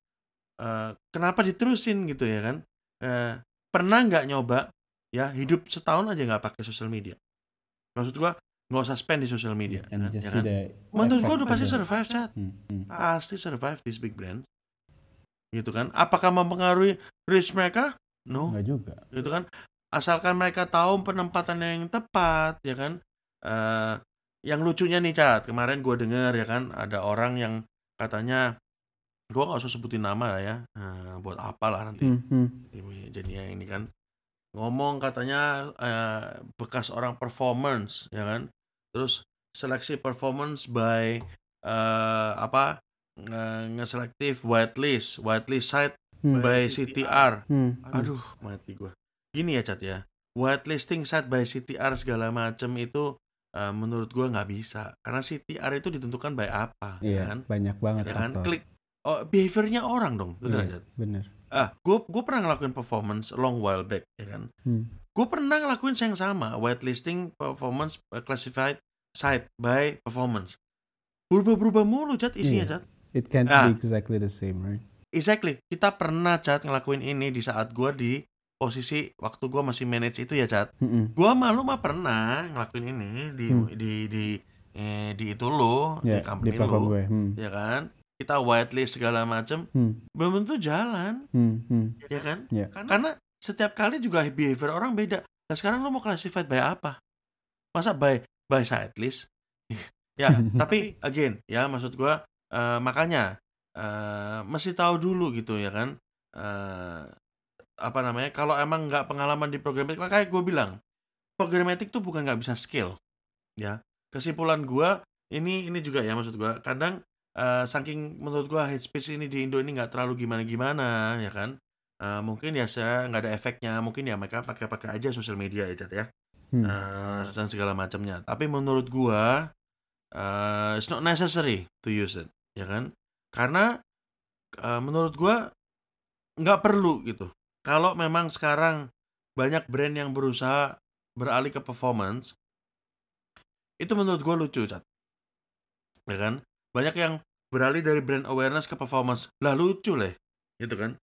uh, kenapa diterusin gitu ya kan? Uh, pernah nggak nyoba ya hidup setahun aja nggak pakai sosial media? Maksud gua nggak usah spend di social media and kan, just ya kan? menurut effect udah pasti survive chat. Hmm, hmm. pasti survive this big brand. Gitu kan? Apakah mempengaruhi reach mereka? No. Nggak juga. Gitu kan? Asalkan mereka tahu penempatan yang tepat ya kan? Eh yang lucunya nih cat kemarin gue denger ya kan ada orang yang katanya gue gak usah sebutin nama lah ya Eh, buat apa lah nanti Hmm, hmm. ini jadinya ini kan ngomong katanya eh, bekas orang performance ya kan terus seleksi performance by eh, apa nge- ngeselektif whitelist whitelist site Hmm. by CTR Hmm. aduh mati gua gini ya cat ya whitelisting site by CTR segala macem itu eh, menurut gua nggak bisa karena CTR itu ditentukan by apa ya Iya, kan banyak banget ya kan faktor. klik oh, behaviornya orang dong bener Iya, bener. ah gue gue pernah ngelakuin performance long while back ya kan Hmm. gue pernah ngelakuin yang sama whitelisting performance uh, classified site by performance berubah-berubah mulu cat isinya cat It can't Ah. be exactly the same, right? exactly kita pernah cat ngelakuin ini di saat gue di posisi waktu gue masih manage itu ya cat Mm-mm. gue malu mah pernah ngelakuin ini di Hmm. di di eh, di itu lo di Ya, company di lo gue. Hmm. ya kan kita whitelist segala macem Hmm. belum tentu jalan Hmm. Hmm. ya kan Ya. karena setiap kali juga behavior orang beda nah sekarang lo mau classified by apa masa by by site list ya tapi again ya maksud gua eh, makanya eh, mesti tahu dulu gitu ya kan eh, apa namanya kalau emang nggak pengalaman di programmatic makanya gue bilang programmatic tuh bukan nggak bisa skill ya. Kesimpulan gua ini ini juga ya maksud gua kadang eh, saking menurut gua hate speech ini di Indo ini nggak terlalu gimana gimana ya kan? Eh, mungkin ya saya nggak ada efeknya mungkin ya mereka pakai pakai aja sosial media ya Cat, ya. Hmm. Eh, dan segala macamnya. Tapi menurut gua eh, it's not necessary to use it ya kan? Karena eh, menurut gua nggak perlu gitu kalau memang sekarang banyak brand yang berusaha beralih ke performance itu menurut gua lucu cat ya kan? Banyak yang beralih dari brand awareness ke performance. Lah lucu leh gitu kan?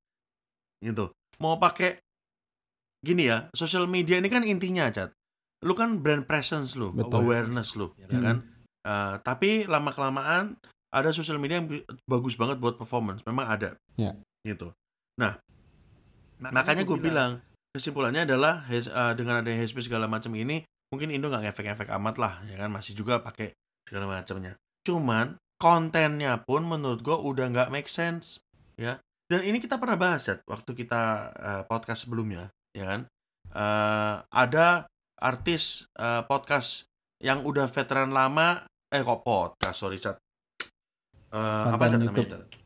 Gitu. Mau pakai gini ya social media ini kan intinya cat lu kan brand presence lu Betul. awareness lu ya Hmm. kan? Eh, tapi lama kelamaan ada social media yang bagus banget buat performance. Memang ada. Ya. gitu. Nah makanya gue bilang. kesimpulannya adalah eh, dengan ada HSP segala macam ini mungkin Indo nggak ngefek-ngefek amat lah ya kan? Masih juga pakai segala macamnya. Cuman kontennya pun menurut gue udah nggak make sense ya. Dan ini kita pernah bahas ya waktu kita eh, podcast sebelumnya ya kan? Eh, ada artis eh, podcast yang udah veteran lama eh kok podcast? Sorry chat. Eh, apa Chat namanya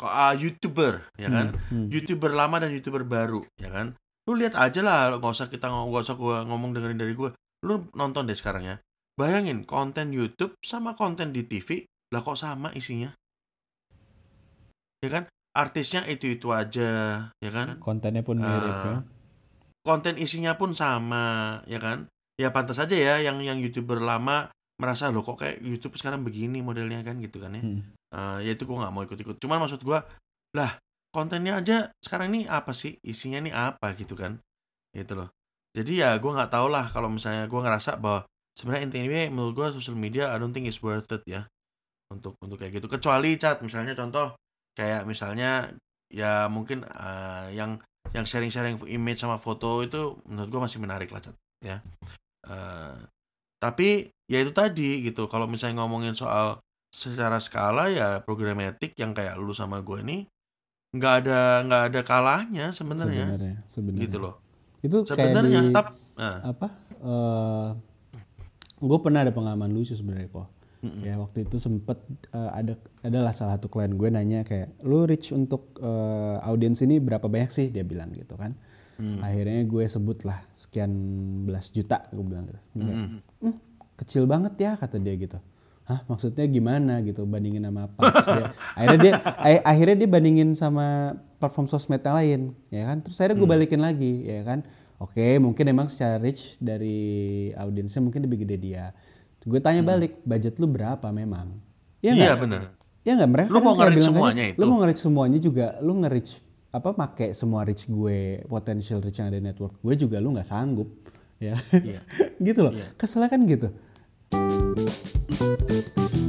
Ah, youtuber ya kan Hmm. Hmm. youtuber lama dan youtuber baru ya kan lu lihat aja lah nggak usah kita nggak usah gua ngomong dengerin dari gua lu nonton deh sekarang ya bayangin konten YouTube sama konten di TV lah kok sama isinya ya kan artisnya itu itu aja ya kan Kontennya pun mirip Ah. ya. konten isinya pun sama ya kan ya pantas aja ya yang yang youtuber lama merasa loh kok kayak YouTube sekarang begini modelnya kan gitu kan ya. Hmm. Eh, ya itu gue nggak mau ikut-ikut. Cuman maksud gue lah kontennya aja sekarang ini apa sih? Isinya ini apa? Gitu kan. Gitu loh. Jadi ya gue nggak tahu lah kalau misalnya gue ngerasa bahwa sebenarnya intinya menurut gue social media I don't think is worth it ya. Untuk untuk kayak gitu. Kecuali cat misalnya contoh kayak misalnya ya mungkin eh, yang yang sharing-sharing image sama foto itu menurut gue masih menarik lah cat ya. Eh, tapi ya itu tadi gitu kalau misalnya ngomongin soal secara skala ya programmatic yang kayak lu sama gue nih nggak ada nggak ada kalahnya sebenarnya gitu loh Itu kayak sebenarnya di tap nah, apa? gue pernah ada pengalaman lucu sebenarnya kok. Mm-mm. Ya waktu itu sempet eh, ada adalah salah satu klien gue nanya kayak lu reach untuk eh, audiens ini berapa banyak sih dia bilang gitu kan. Hmm. Akhirnya gue sebut lah sekian belas juta gue bilang gitu. Mm-mm. "Hmm, kecil banget ya kata dia gitu. Hah maksudnya gimana gitu bandingin sama apa? Terus dia, akhirnya dia akhirnya dia bandingin sama platform sosmed yang lain ya kan. Terus akhirnya gue balikin lagi ya kan. Oke mungkin emang secara reach dari audiensnya mungkin lebih gede dia. Gue tanya balik budget lu berapa memang? Ya iya bener Ya nggak mereka Lu kan mau nge-reach aja, semuanya itu? Lu mau nge-reach semuanya juga, lu nge-reach apa pakai semua reach gue, potential reach yang ada di network gue juga lu nggak sanggup ya. Iya. gitu loh. Iya. Keselnya kan gitu. Música